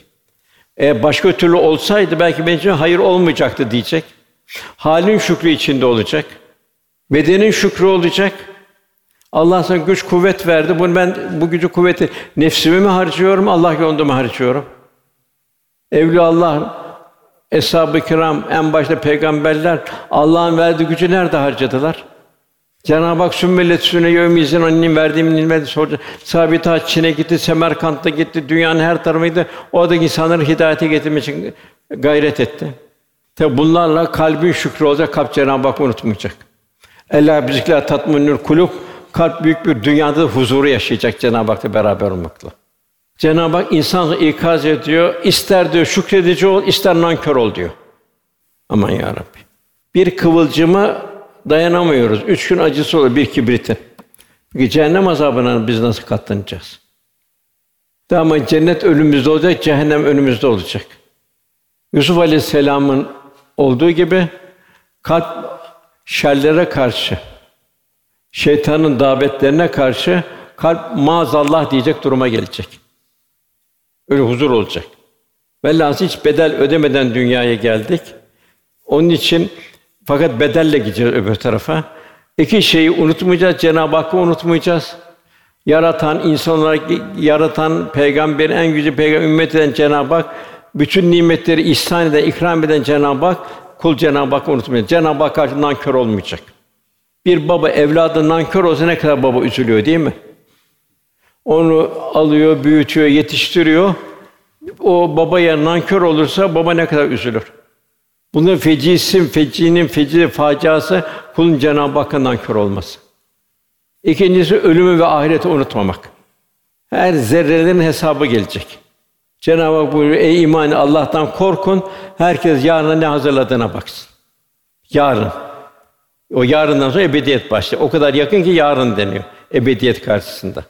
Speaker 2: E başka türlü olsaydı belki benim için hayır olmayacaktı diyecek. Halin şükrü içinde olacak. Bedenin şükrü olacak. Allah sana güç kuvvet verdi. Bunu ben bu gücü kuvveti nefsime mi harcıyorum, Allah yolunda mı harcıyorum? Evliya Allah, eshab-ı kiram, en başta peygamberler Allah'ın verdiği gücü nerede harcadılar? Cenab-ı Hak sümmelet süne yevmizin annenin verdiğim nimeti sordu. Sabit Çin'e gitti, Semerkant'a gitti, dünyanın her tarafıydı. O da insanları hidayete getirmek için gayret etti. Tabi bunlarla kalbin şükrü olacak, kalp Cenab-ı Hak unutmayacak. Ella bizikler tatminül kulub kalp büyük bir dünyada huzuru yaşayacak Cenab-ı Hak'la beraber olmakla. Cenab-ı Hak insanı ikaz ediyor. İster diyor şükredici ol, ister nankör ol diyor. Aman ya Rabbi. Bir kıvılcıma dayanamıyoruz. Üç gün acısı olur bir kibritin. Peki cehennem azabına biz nasıl katlanacağız? Ama cennet önümüzde olacak, cehennem önümüzde olacak. Yusuf Aleyhisselam'ın olduğu gibi kalp şerlere karşı, şeytanın davetlerine karşı kalp maazallah diyecek duruma gelecek. Öyle huzur olacak. Velhâsıl hiç bedel ödemeden dünyaya geldik. Onun için fakat bedelle gideceğiz öbür tarafa. İki şeyi unutmayacağız, Cenab-ı Hakk'ı unutmayacağız. Yaratan, insan olarak yaratan, peygamberin en güzel peygamber ümmet eden Cenab-ı Hak, bütün nimetleri ihsan eden, ikram eden Cenab-ı Hak, kul Cenab-ı Hakk'ı unutmayacak. Cenab-ı Hak karşı nankör olmayacak. Bir baba evladı nankör olsa ne kadar baba üzülüyor değil mi? Onu alıyor, büyütüyor, yetiştiriyor. O babaya nankör olursa baba ne kadar üzülür. Bunun fecisi, fecinin feci faciası kulun Cenab-ı Hakk'a nankör olması. İkincisi ölümü ve ahireti unutmamak. Her zerrelerin hesabı gelecek. Cenab-ı Hak buyuruyor, ey iman Allah'tan korkun, herkes yarına ne hazırladığına baksın. Yarın. O yarından sonra ebediyet başlıyor. O kadar yakın ki yarın deniyor ebediyet karşısında.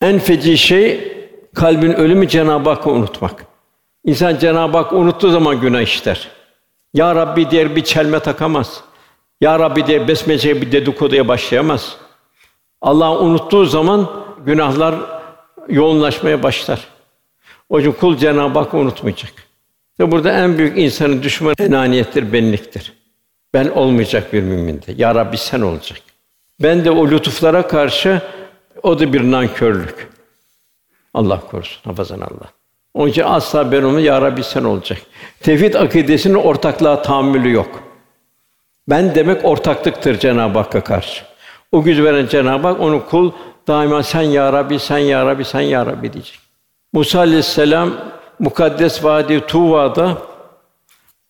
Speaker 2: En feci şey kalbin ölümü Cenab-ı Hakk'ı unutmak. İnsan Cenab-ı Hakk'ı unuttuğu zaman günah işler. Ya Rabbi diye bir çelme takamaz. Ya Rabbi diye besmele'ye bir dedikoduya başlayamaz. Allah'ı unuttuğu zaman günahlar yoğunlaşmaya başlar. O yüzden kul Cenab-ı Hakk'ı unutmayacak. Ve burada en büyük insanın düşmanı enaniyettir, benliktir. Ben olmayacak bir müminde. Ya Rabbi sen olacak. Ben de o lütuflara karşı o da bir nankörlük. Allah korusun, hafazan Allah. Onun için asla ben onu ya Rabbi sen olacak. Tevhid akidesinin ortaklığa tahammülü yok. Ben demek ortaklıktır Cenab-ı Hakk'a karşı. O gücü veren Cenab-ı Hak onu kul daima sen ya Rabbi, sen ya Rabbi, sen ya Rabbi diyecek. Musa aleyhisselam mukaddes vadi Tuva'da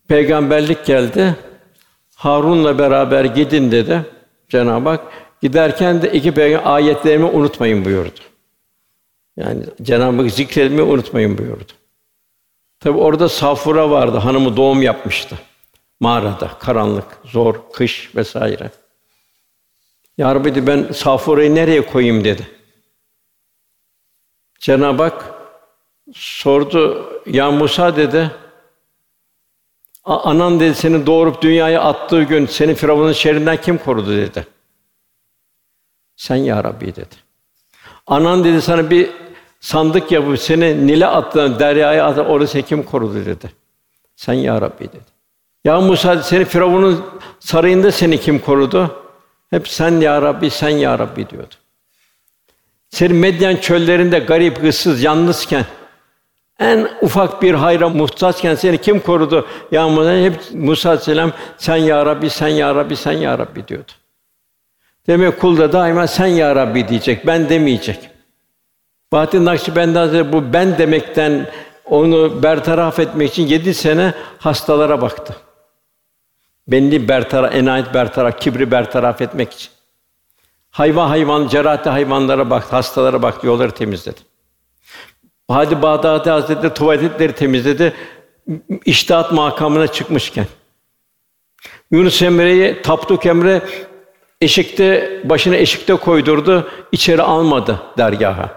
Speaker 2: peygamberlik geldi. Harun'la beraber gidin dedi Cenab-ı Hak. Giderken de iki peygamber ayetlerimi unutmayın buyurdu. Yani Cenab-ı Hak zikretmeyi unutmayın buyurdu. Tabi orada Safura vardı, hanımı doğum yapmıştı. Mağarada, karanlık, zor, kış vesaire. Ya Rabbi dedi, ben Safura'yı nereye koyayım dedi. Cenab-ı Hak sordu, ya Musa dedi, anan dedi seni doğurup dünyaya attığı gün seni Firavun'un şerrinden kim korudu dedi. Sen ya Rabbi dedi. Anan dedi sana bir sandık yapıp seni Nil'e attı, deryaya attı, orası kim korudu dedi. Sen ya Rabbi dedi. Ya Musa seni Firavun'un sarayında seni kim korudu? Hep sen ya Rabbi, sen ya Rabbi diyordu. Seni Medyen çöllerinde garip, ıssız, yalnızken en ufak bir hayra muhtaçken seni kim korudu? Ya Musa hep Musa Aleyhisselam sen ya Rabbi, sen ya Rabbi, sen ya Rabbi diyordu. Demek kul da daima sen ya Rabbi diyecek, ben demeyecek. Bahattin Nakşibendi Hazretleri bu ben demekten onu bertaraf etmek için yedi sene hastalara baktı. Benli bertaraf, enayet bertaraf, kibri bertaraf etmek için. Hayvan hayvan, cerahatli hayvanlara baktı, hastalara baktı, yolları temizledi. Hadi Bağdadi Hazretleri tuvaletleri temizledi. İştihat makamına çıkmışken. Yunus Emre'yi Tapduk Emre eşikte başını eşikte koydurdu, içeri almadı dergaha.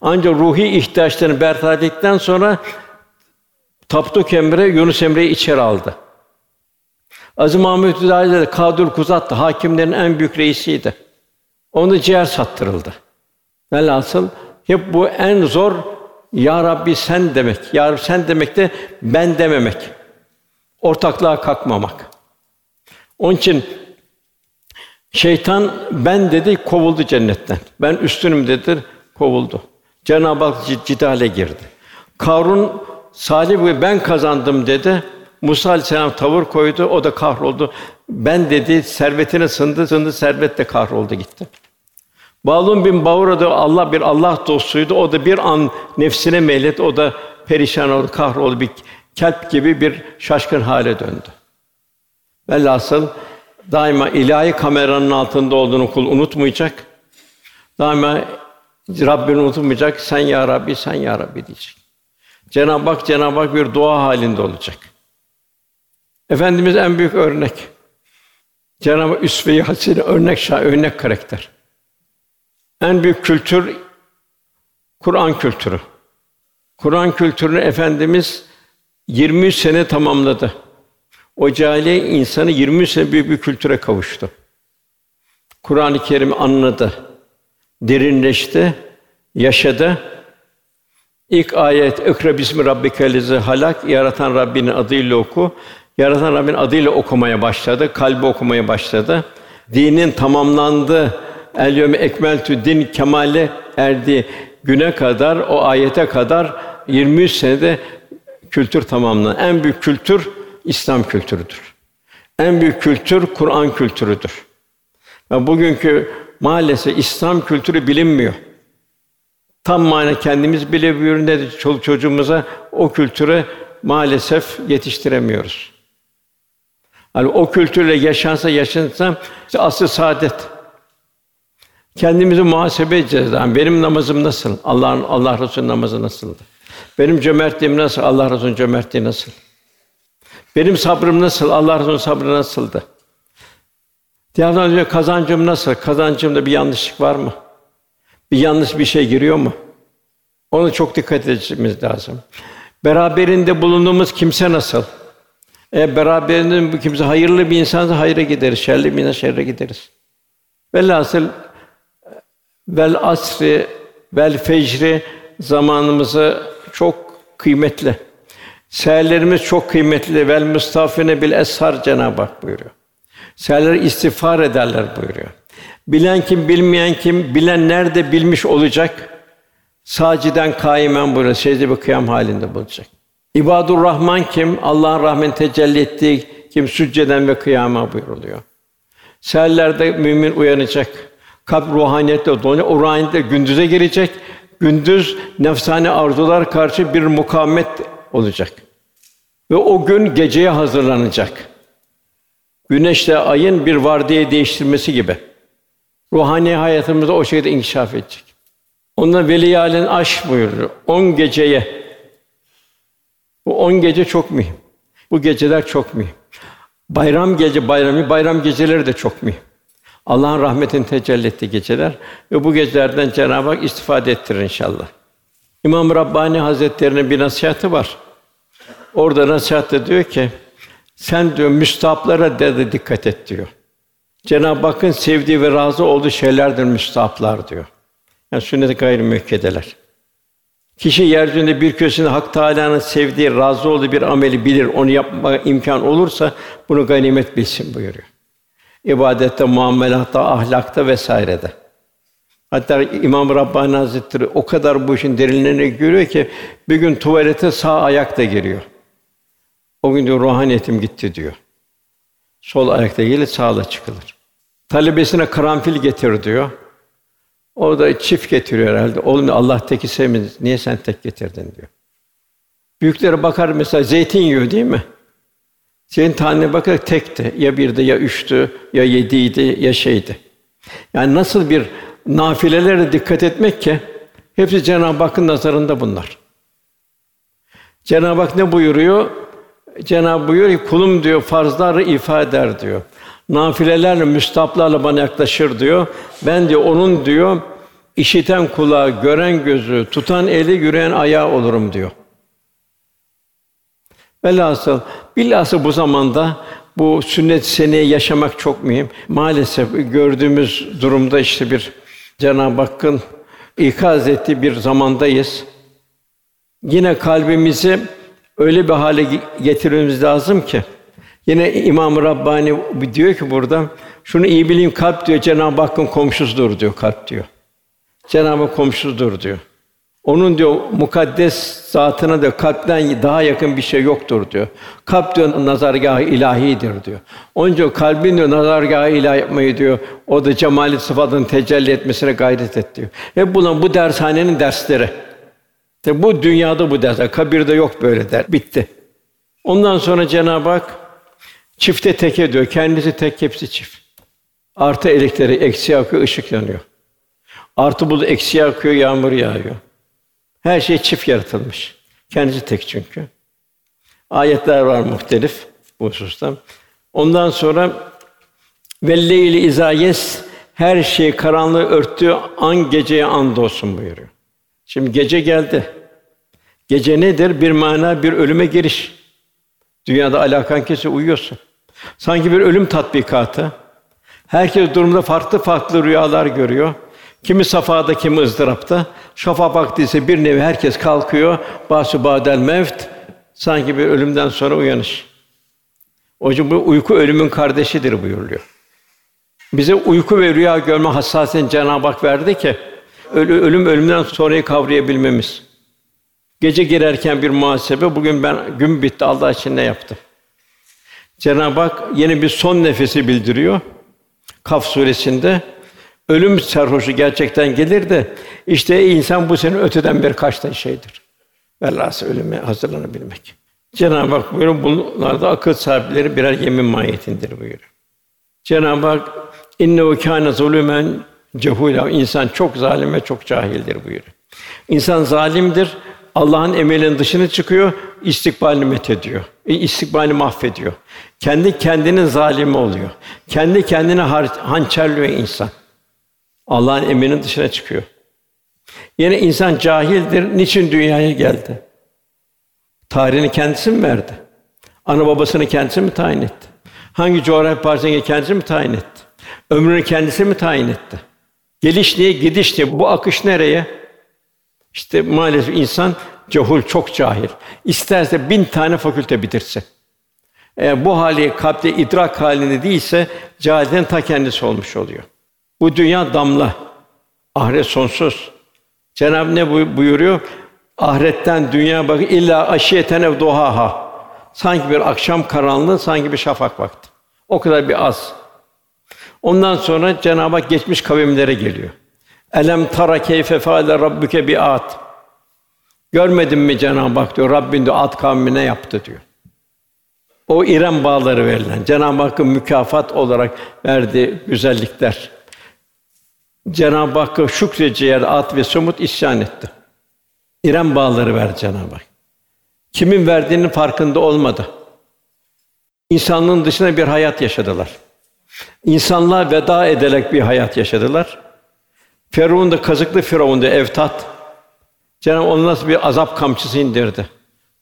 Speaker 2: Ancak ruhi ihtiyaçlarını bertaraf ettikten sonra Tapduk Emre Yunus Emre'yi içeri aldı. Aziz Mahmud Hüdayi Kadül Kuzat'tı. Hakimlerin en büyük reisiydi. Onu ciğer sattırıldı. Velhasıl hep bu en zor ya Rabbi sen demek. Ya Rabbi sen demek de ben dememek. Ortaklığa kalkmamak. Onun için şeytan ben dedi kovuldu cennetten. Ben üstünüm dedi kovuldu. Cenab-ı Hak cidale girdi. Karun salih ve ben kazandım dedi. Musa aleyhisselam tavır koydu, o da kahroldu. Ben dedi, servetine sındı, sındı, servet de kahroldu gitti. Balun bin Bavra da Allah bir Allah dostuydu. O da bir an nefsine meyletti. O da perişan oldu, kahroldu. Bir kelp gibi bir şaşkın hale döndü. Velhasıl daima ilahi kameranın altında olduğunu kul unutmayacak. Daima Rabbini unutmayacak. Sen ya Rabbi, sen ya Rabbi diyecek. Cenab-ı Hak Cenab-ı Hak bir dua halinde olacak. Efendimiz en büyük örnek. Cenab-ı Hak üsve-i hasene örnek şah, örnek karakter. En büyük kültür Kur'an kültürü. Kur'an kültürünü efendimiz 23 sene tamamladı. O cahiliye insanı 23 sene büyük bir kültüre kavuştu. Kur'an-ı Kerim'i anladı, derinleşti, yaşadı. İlk ayet "İkra bismi rabbikellezi halak" yaratan Rabbinin adıyla oku. Yaratan Rabbinin adıyla okumaya başladı, kalbi okumaya başladı. Dinin tamamlandı. El yevme ekmeltü din kemale erdi güne kadar o ayete kadar 23 senede kültür tamamlandı. En büyük kültür İslam kültürüdür. En büyük kültür Kur'an kültürüdür. Ve bugünkü maalesef İslam kültürü bilinmiyor. Tam mana kendimiz bile bilemiyoruz ne de çoluk çocuğumuza o kültüre maalesef yetiştiremiyoruz. Yani o kültürle yaşansa yaşansa işte asıl saadet. Kendimizi muhasebe edeceğiz. Yani benim namazım nasıl? Allah'ın Allah Resulü namazı nasıldı? Benim cömertliğim nasıl? Allah Resulü cömertliği nasıl? Benim sabrım nasıl? Allah Resulü sabrı nasıldı? Diğerden önce kazancım nasıl? Kazancımda bir yanlışlık var mı? Bir yanlış bir şey giriyor mu? Ona çok dikkat etmemiz lazım. Beraberinde bulunduğumuz kimse nasıl? Eğer beraberinde bu kimse hayırlı bir insansa hayra gideriz, şerli bir şerre gideriz. Velhasıl vel asri vel fecri zamanımızı çok kıymetli. Seherlerimiz çok kıymetli. Vel mustafine bil eshar Cenab-ı Hak buyuruyor. Seherler istiğfar ederler buyuruyor. Bilen kim, bilmeyen kim, bilen nerede bilmiş olacak. Saciden kaimen buyuruyor. Secde bir kıyam halinde bulacak. İbadur Rahman kim? Allah'ın rahmet tecelli ettiği kim sücceden ve kıyama buyuruluyor. Seherlerde mümin uyanacak. Kalp ruhaniyetle donuyor. O ruhaniyette gündüze girecek. Gündüz nefsani arzular karşı bir mukavemet olacak. Ve o gün geceye hazırlanacak. Güneşle ayın bir vardiye değiştirmesi gibi. Ruhani hayatımızda o şekilde inkişaf edecek. Ondan veliyalin aş buyuruyor. On geceye. Bu on gece çok mühim. Bu geceler çok mühim. Bayram gece bayramı, bayram geceleri de çok mühim. Allah'ın rahmetin tecelli ettiği geceler ve bu gecelerden Cenab-ı Hak istifade ettirir inşallah. İmam Rabbani Hazretlerinin bir nasihatı var. Orada nasihatte diyor ki, sen diyor müstahaplara de, dikkat et diyor. Cenab-ı Hakk'ın sevdiği ve razı olduğu şeylerdir müstahaplar diyor. Yani sünnet-i gayrimüekkedeler. Kişi yeryüzünde bir köşesinde Hak Teâlâ'nın sevdiği, razı olduğu bir ameli bilir, onu yapma imkan olursa bunu ganimet bilsin buyuruyor. İbadette, muamelatta, ahlakta vesairede. Hatta İmam Rabbani Hazretleri o kadar bu işin derinlerine görüyor ki bir gün tuvalete sağ ayakta giriyor. O gün diyor ruhaniyetim gitti diyor. Sol ayakta gelir, sağla çıkılır. Talebesine karanfil getir diyor. O da çift getiriyor herhalde. Oğlum Allah teki sevmedi. Niye sen tek getirdin diyor. Büyüklere bakar mesela zeytin yiyor değil mi? Senin tanene bakar tekti. Ya birdi ya üçtü ya yediydi ya şeydi. Yani nasıl bir nafilelere dikkat etmek ki hepsi Cenab-ı Hakk'ın nazarında bunlar. Cenab-ı Hak ne buyuruyor? Cenab-ı buyuruyor ki kulum diyor farzları ifade eder diyor. Nafilelerle, müstaplarla bana yaklaşır diyor. Ben diyor onun diyor işiten kulağı, gören gözü, tutan eli, yürüyen ayağı olurum diyor. Velhasıl bilhassa bu zamanda bu sünnet seneyi yaşamak çok mühim. Maalesef gördüğümüz durumda işte bir Cenab-ı Hakk'ın ikaz ettiği bir zamandayız. Yine kalbimizi öyle bir hale getirmemiz lazım ki yine İmam Rabbani diyor ki burada şunu iyi bileyim kalp diyor Cenab-ı Hakk'ın komşusudur diyor kalp diyor. Cenab-ı Hak komşusudur diyor. Onun diyor mukaddes zatına da kalpten daha yakın bir şey yoktur diyor. Kalp diyor nazargahı ilahidir diyor. İçin kalbin diyor nazargahı ilahi yapmayı diyor. O da cemali sıfatın tecelli etmesine gayret et diyor. Hep bunlar bu dershanenin dersleri. Tabi bu dünyada bu ders, kabirde yok böyle der. Bitti. Ondan sonra Cenab-ı Hak çifte tek ediyor. Kendisi tek, hepsi çift. Artı elektriği, eksi akıyor, ışık yanıyor. Artı bulu eksi akıyor, yağmur yağıyor. Her şey çift yaratılmış. Kendisi tek çünkü. Ayetler var muhtelif bu hususta. Ondan sonra velleyli izayes her şeyi karanlığı örttüğü an geceye and olsun buyuruyor. Şimdi gece geldi. Gece nedir? Bir mana, bir ölüme giriş. Dünyada alakan kesi uyuyorsun. Sanki bir ölüm tatbikatı. Herkes durumda farklı farklı rüyalar görüyor. Kimi safada, kimi ızdırapta. Şafak vakti ise bir nevi herkes kalkıyor. Basu badel mevt. Sanki bir ölümden sonra uyanış. Yüzden bu uyku ölümün kardeşidir buyuruluyor. Bize uyku ve rüya görme hassasiyetini Cenab-ı Hak verdi ki ölüm ölümden sonrayı kavrayabilmemiz. Gece girerken bir muhasebe, bugün ben gün bitti Allah için ne yaptım? Cenab-ı Hak yeni bir son nefesi bildiriyor. Kaf suresinde ölüm sarhoşu gerçekten gelir de işte insan bu senin öteden bir kaçtan şeydir. Velhâsıl ölüme hazırlanabilmek. Cenab-ı Hak buyuruyor, bunlarda akıl sahipleri birer yemin mahiyetindir buyuruyor. Cenab-ı Hak innehu kâne zulümen cehûlâ. İnsan çok zalim ve çok cahildir buyuruyor. İnsan zalimdir, Allah'ın emrinin dışına çıkıyor, istikbalini methediyor. E, istikbalini mahvediyor. Kendi kendinin zalimi oluyor. Kendi kendine hançerliyor insan. Allah'ın emrinin dışına çıkıyor. Yine insan cahildir. Niçin dünyaya geldi? Tarihini kendisi mi verdi? Ana babasını kendisi mi tayin etti? Hangi coğrafya parçasını kendisi mi tayin etti? Ömrünü kendisi mi tayin etti? Geliş niye, gidiş niye? Bu akış nereye? İşte maalesef insan cahul, çok cahil. İsterse bin tane fakülte bitirse. Eğer bu hali kalpte idrak halinde değilse cahilden ta kendisi olmuş oluyor. Bu dünya damla. Ahiret sonsuz. Cenab-ı ne buyuruyor? Ahiretten dünya bak illa aşiyeten ev duhaha. Sanki bir akşam karanlığı, sanki bir şafak vakti. O kadar bir az. Ondan sonra Cenab-ı Hak geçmiş kavimlere geliyor. Elem tara keyfe faale rabbuke bi at. Görmedin mi Cenab-ı Hak diyor. Rabbin diyor at kavmine yaptı diyor. O İrem bağları verilen Cenab-ı Hakk'ın mükafat olarak verdiği güzellikler. Cenab-ı Hakk'a şükredeceği yer at ve somut isyan etti. İrem bağları verdi Cenab-ı Hak. Kimin verdiğinin farkında olmadı. İnsanlığın dışına bir hayat yaşadılar. İnsanlığa veda ederek bir hayat yaşadılar. Firavun da kazıklı Firavun da Evtat. Cenab-ı onu nasıl bir azap kamçısı indirdi.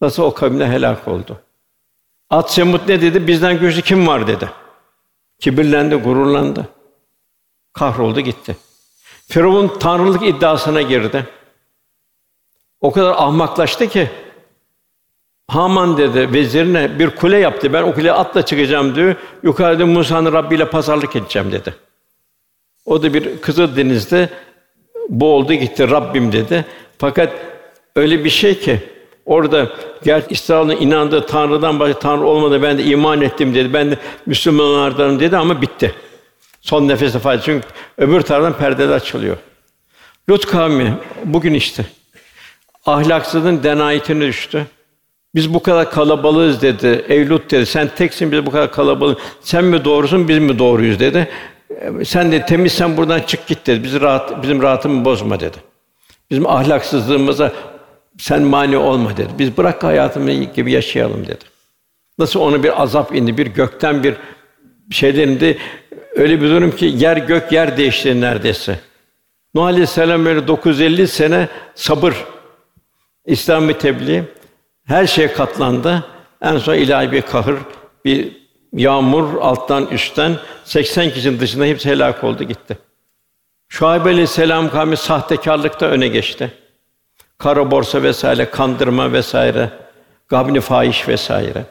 Speaker 2: Nasıl o kavimle helak oldu. At Semut ne dedi? Bizden güçlü kim var dedi. Kibirlendi, gururlandı. Kahroldu gitti. Firavun tanrılık iddiasına girdi. O kadar ahmaklaştı ki Haman dedi vezirine bir kule yaptı. Ben o kuleye atla çıkacağım diyor. Yukarıda Musa'nın Rabbi ile pazarlık edeceğim dedi. O da bir Kızıl Deniz'de boğuldu gitti Rabbim dedi. Fakat öyle bir şey ki orada gerçi İsrail'in inandığı Tanrı'dan başka Tanrı olmadı ben de iman ettim dedi. Ben de Müslümanlardanım dedi ama bitti. Son nefeste fayda. Çünkü öbür taraftan perdeler açılıyor. Lut kavmi bugün işte ahlaksızlığın denayetine düştü. Biz bu kadar kalabalığız dedi. Ey Lut dedi. Sen teksin biz bu kadar kalabalık. Sen mi doğrusun biz mi doğruyuz dedi. Sen de temiz sen buradan çık git dedi. Bizi rahat bizim rahatımı bozma dedi. Bizim ahlaksızlığımıza sen mani olma dedi. Biz bırak hayatımız gibi yaşayalım dedi. Nasıl onu bir azap indi, bir gökten bir şeylerinde öyle bir durum ki yer gök yer değişti neredeyse. Nuh Aleyhisselam böyle 950 sene sabır, İslam'ı tebliğ, her şeye katlandı. En son ilahi bir kahır, bir yağmur alttan üstten 80 kişinin dışında hepsi helak oldu gitti. Şuayb Aleyhisselam kavmi sahtekarlıkta öne geçti. Kara borsa vesaire, kandırma vesaire, gabni fahiş vesaire.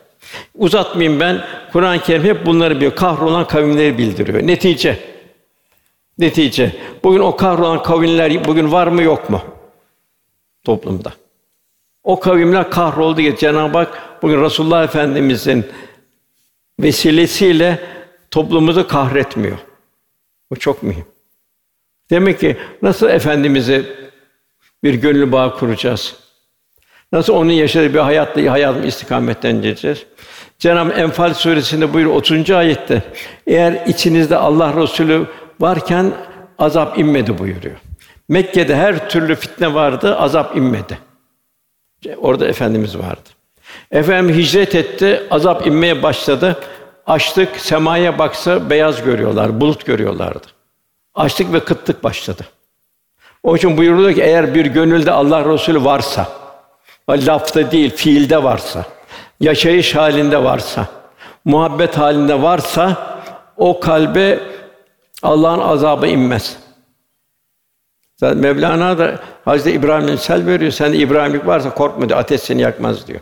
Speaker 2: Uzatmayayım ben. Kur'an-ı Kerim hep bunları bir kahrolan kavimleri bildiriyor. Netice Netice. Bugün o kahrolan kavimler bugün var mı yok mu toplumda? O kavimler kahroldu ki Cenab-ı Hak bugün Resulullah Efendimizin vesilesiyle toplumumuzu kahretmiyor. Bu çok mühim. Demek ki nasıl efendimize bir gönül bağı kuracağız? Nasıl onun yaşadığı bir hayatla hayatım istikametten geçeceğiz? Cenab-ı Enfal suresinde buyuruyor 30. ayette eğer içinizde Allah Resulü varken azap inmedi buyuruyor. Mekke'de her türlü fitne vardı, azap inmedi. Orada efendimiz vardı. Efendim hicret etti, azap inmeye başladı. Açlık semaya baksa beyaz görüyorlar, bulut görüyorlardı. Açlık ve kıtlık başladı. O için buyuruluyor ki eğer bir gönülde Allah Resulü varsa, lafta değil, fiilde varsa, yaşayış halinde varsa, muhabbet halinde varsa o kalbe Allah'ın azabı inmez. Zaten Mevlana da Hazreti İbrahim'in sel veriyor. Sen İbrahimlik varsa korkma diyor. Ateş seni yakmaz diyor.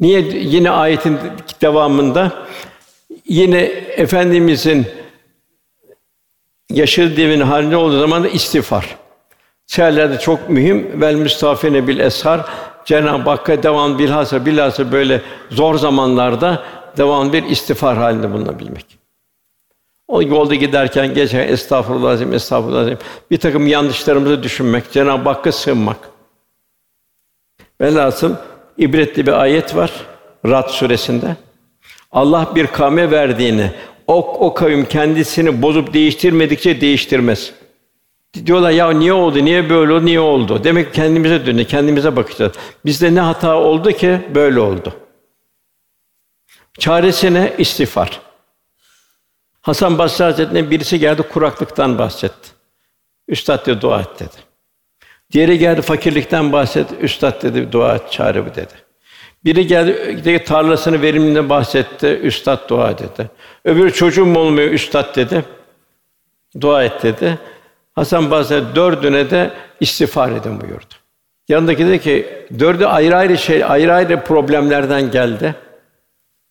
Speaker 2: Niye yine ayetin devamında yine efendimizin yaşadığı devin halinde olduğu zaman da istiğfar. Seherlerde çok mühim. Vel müstafine bil eshar. Cenab-ı Hakk'a devam bilhassa bilhassa böyle zor zamanlarda devam bir istiğfar halinde bulunabilmek. O yolda giderken geçen estağfurullah azim, estağfurullah azim. Bir takım yanlışlarımızı düşünmek, Cenab-ı Hakk'a sığınmak. Velhasıl ibretli bir ayet var Rad suresinde. Allah bir kavme verdiğini, o, o kavim kendisini bozup değiştirmedikçe değiştirmez. Diyorlar ya niye oldu, niye böyle oldu, niye oldu? Demek ki kendimize dönüyor, kendimize bakacağız. Bizde ne hata oldu ki böyle oldu? Çaresine istiğfar. Hasan Basri Hazretleri'nin birisi geldi kuraklıktan bahsetti. Üstad dedi dua et dedi. Diğeri geldi fakirlikten bahsetti. Üstad dedi dua et çare bu dedi. Biri geldi dedi, tarlasını verimliğinden bahsetti. Üstad dua dedi. Öbürü çocuğum olmuyor üstad dedi. Dua et dedi. Hasan Basri dördüne de istiğfar edin buyurdu. Yanındaki dedi ki dördü ayrı ayrı şey ayrı ayrı problemlerden geldi.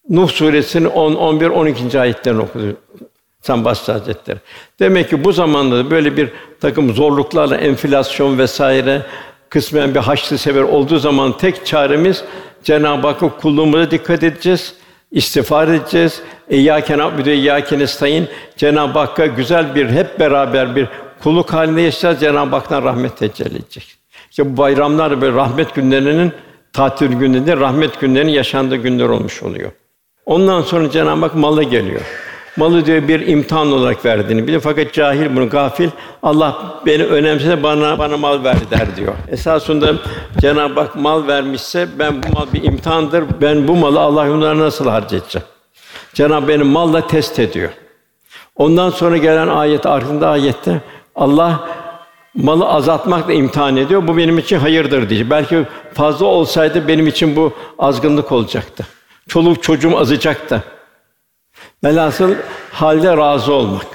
Speaker 2: Nuh suresinin 10, 11, 12. ayetlerini okudu. Sen Basri Hazretleri. Demek ki bu zamanda böyle bir takım zorluklarla enflasyon vesaire kısmen bir haçlı sever olduğu zaman tek çaremiz Cenab-ı Hakk'ın kulluğumuza dikkat edeceğiz. istiğfar edeceğiz. İyyâke na'budu iyyâke nestaîn. Cenab-ı Hakk'a güzel bir hep beraber bir kulluk halinde yaşayacağız. Cenab-ı Hak'tan rahmet tecelli edecek. İşte bu bayramlar böyle rahmet günlerinin tatil günlerinde rahmet günlerinin yaşandığı günler olmuş oluyor. Ondan sonra Cenab-ı Hak malı geliyor. Malı diyor bir imtihan olarak verdiğini biliyor fakat cahil bunu gafil Allah beni önemsese bana bana mal ver der diyor. Esasında Cenab-ı Hak mal vermişse ben bu mal bir imtihandır. Ben bu malı Allah yolunda nasıl harcayacağım? Cenab-ı beni malla test ediyor. Ondan sonra gelen ayet arkasında ayette Allah malı azaltmakla imtihan ediyor. Bu benim için hayırdır diye. Belki fazla olsaydı benim için bu azgınlık olacaktı. Çoluk çocuğum azacaktı. Velhasıl halde razı olmak.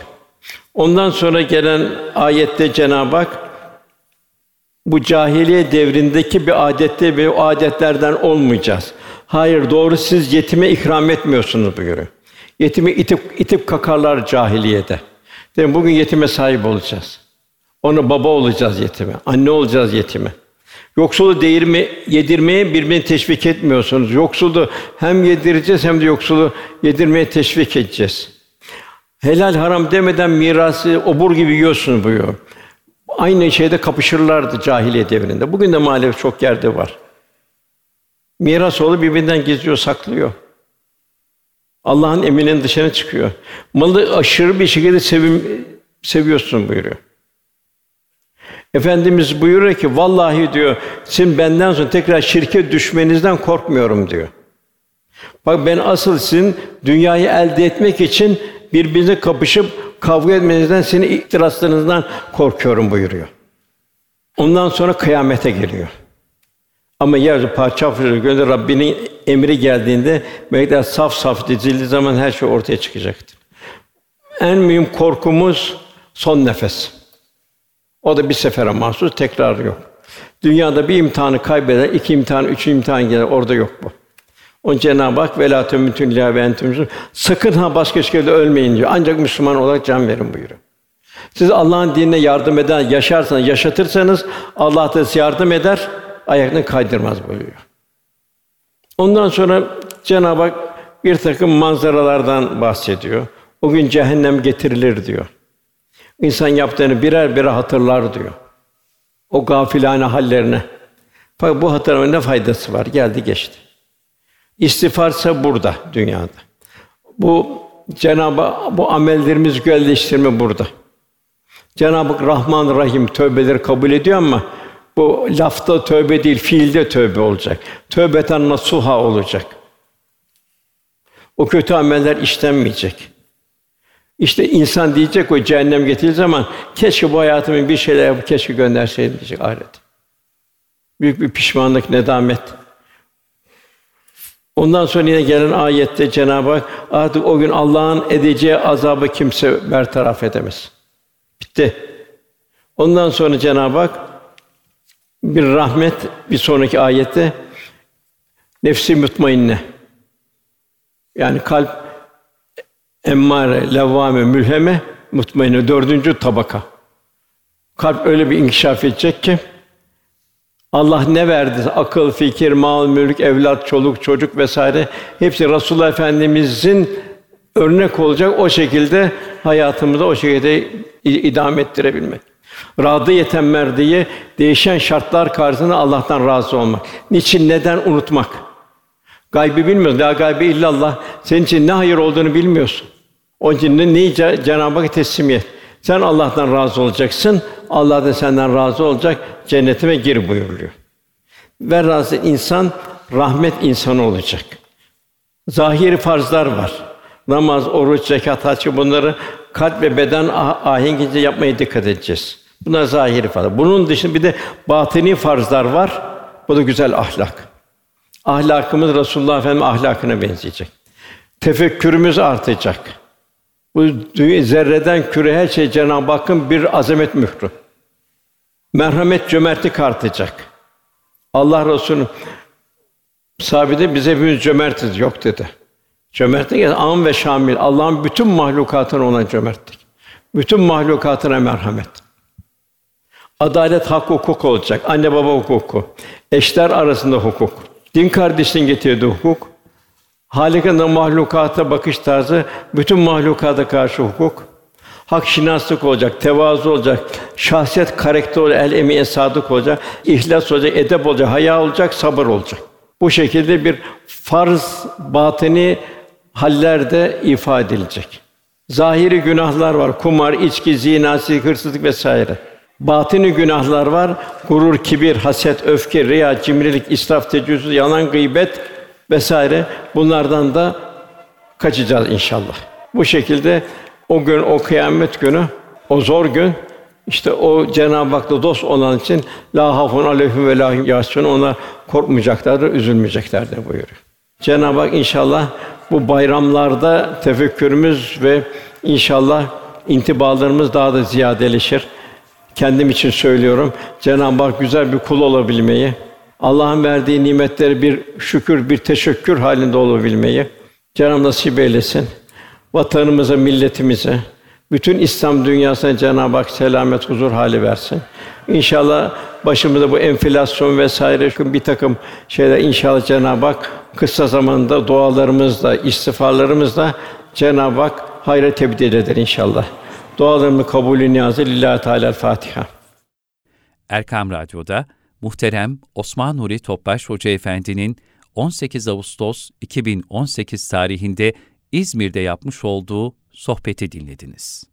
Speaker 2: Ondan sonra gelen ayette Cenab-ı Hak bu cahiliye devrindeki bir adette ve o adetlerden olmayacağız. Hayır, doğru siz yetime ikram etmiyorsunuz buyuruyor. Yetimi itip itip kakarlar cahiliyede. Dedim bugün yetime sahip olacağız. Onu baba olacağız yetime, anne olacağız yetime. Yoksulu değirme, yedirmeye birbirini teşvik etmiyorsunuz. Yoksulu hem yedireceğiz hem de yoksulu yedirmeye teşvik edeceğiz. Helal haram demeden mirası obur gibi yiyorsun buyuruyor. Aynı şeyde kapışırlardı cahiliye devrinde. Bugün de maalesef çok yerde var. Miras oğlu birbirinden gizliyor, saklıyor. Allah'ın emrinin dışına çıkıyor. Malı aşırı bir şekilde sevim, seviyorsun buyuruyor. Efendimiz buyuruyor ki vallahi diyor sizin benden sonra tekrar şirke düşmenizden korkmuyorum diyor. Bak ben asıl sizin dünyayı elde etmek için birbirinize kapışıp kavga etmenizden, seni ihtiraslarınızdan korkuyorum buyuruyor. Ondan sonra kıyamete geliyor. Ama yer parça parça gönül Rabbinin emri geldiğinde melekler saf saf dizildiği zaman her şey ortaya çıkacaktır. En mühim korkumuz son nefes. O da bir sefere mahsus, tekrar yok. Dünyada bir imtihanı kaybeder, iki imtihan, üç imtihan gelir, orada yok bu. On Cenab-ı Hak velâ ve entüm Sakın ha başka şekilde ölmeyin diyor. Ancak Müslüman olarak can verin buyuruyor. Siz Allah'ın dinine yardım eder, yaşarsanız, yaşatırsanız Allah da size yardım eder, ayakını kaydırmaz buyuruyor. Ondan sonra Cenab-ı Hak bir takım manzaralardan bahsediyor. O gün cehennem getirilir diyor. İnsan yaptığını birer birer hatırlar diyor. O gafilane hallerine. Fakat bu hatırlamanın ne faydası var? Geldi geçti. İstiğfarsa burada dünyada. Bu Cenabı bu amellerimiz gölleştirme burada. Cenab-ı Rahman Rahim tövbeleri kabul ediyor ama bu lafta tövbe değil, fiilde tövbe olacak. Tövbeten nasuha olacak. O kötü ameller işlenmeyecek. İşte insan diyecek o cehennem getirildiği zaman keşke bu hayatımı bir şeyler keşke gönderseydim diyecek ahiret. Büyük bir pişmanlık, nedamet. Ondan sonra yine gelen ayette Cenab-ı Hak artık o gün Allah'ın edeceği azabı kimse bertaraf edemez. Bitti. Ondan sonra Cenab-ı Hak bir rahmet bir sonraki ayette nefsi mutmainne. Yani kalp emmare, levvame, mülheme, mutmainne dördüncü tabaka. Kalp öyle bir inkişaf edecek ki Allah ne verdi? Akıl, fikir, mal, mülk, evlat, çoluk, çocuk vesaire hepsi Resulullah Efendimizin örnek olacak o şekilde hayatımızda o şekilde idame ettirebilmek. Radı yeten merdiye değişen şartlar karşısında Allah'tan razı olmak. Niçin neden unutmak? Gaybi bilmiyoruz. La gaybi illallah. Senin için ne hayır olduğunu bilmiyorsun. Onun için ne, neyi Cenab-ı Hak teslimiyet. Sen Allah'tan razı olacaksın. Allah da senden razı olacak. Cennetime gir buyuruluyor. Ve razı insan rahmet insanı olacak. Zahiri farzlar var. Namaz, oruç, zekat, hac bunları kalp ve beden ah, ahengice yapmaya dikkat edeceğiz. Bunlar zahiri farz. Bunun dışında bir de batini farzlar var. Bu da güzel ahlak. Ahlakımız Resulullah Efendimiz ahlakına benzeyecek. Tefekkürümüz artacak. Bu zerreden küre her şey Cenab-ı Hakk'ın bir azamet mührü. Merhamet, cömertlik artacak. Allah Resulü sahabede bize hepimiz cömertiz yok dedi. Cömertlik yani am ve şamil. Allah'ın bütün mahlukatına olan cömertlik. Bütün mahlukatına merhamet. Adalet, hak, hukuk olacak. Anne baba hukuku. Eşler arasında hukuk. Din kardeşliğin getirdiği hukuk. Halika'nın mahlukata bakış tarzı, bütün mahlukata karşı hukuk. Hak şinaslık olacak, tevazu olacak, şahsiyet karakter olacak, el emiye sadık olacak, ihlas olacak, edep olacak, haya olacak, sabır olacak. Bu şekilde bir farz batini hallerde ifade edilecek. Zahiri günahlar var. Kumar, içki, zina, hırsızlık vesaire. Batini günahlar var. Gurur, kibir, haset, öfke, riya, cimrilik, israf, tecavüz, yalan, gıybet vesaire. Bunlardan da kaçacağız inşallah. Bu şekilde o gün, o kıyamet günü, o zor gün, işte o Cenab-ı Hak'la dost olan için la hafun aleyhim ve la yahsun ona korkmayacaklardır, üzülmeyeceklerdir buyuruyor. Cenab-ı Hak inşallah bu bayramlarda tefekkürümüz ve inşallah intibalarımız daha da ziyadeleşir. Kendim için söylüyorum. Cenab-ı Hak güzel bir kul olabilmeyi, Allah'ın verdiği nimetleri bir şükür, bir teşekkür halinde olabilmeyi Cenab-ı nasip eylesin. Vatanımıza, milletimize, bütün İslam dünyasına Cenab-ı Hak selamet, huzur hali versin. İnşallah başımızda bu enflasyon vesaire bir takım şeyler inşallah Cenab-ı Hak kısa zamanda dualarımızla, istiğfarlarımızla Cenab-ı Hak hayra tebdil eder inşallah. Dualarımı kabulü niyazı lillahi teala Fatiha.
Speaker 1: Erkam Radyo'da muhterem Osman Nuri Topbaş Hoca Efendi'nin 18 Ağustos 2018 tarihinde İzmir'de yapmış olduğu sohbeti dinlediniz.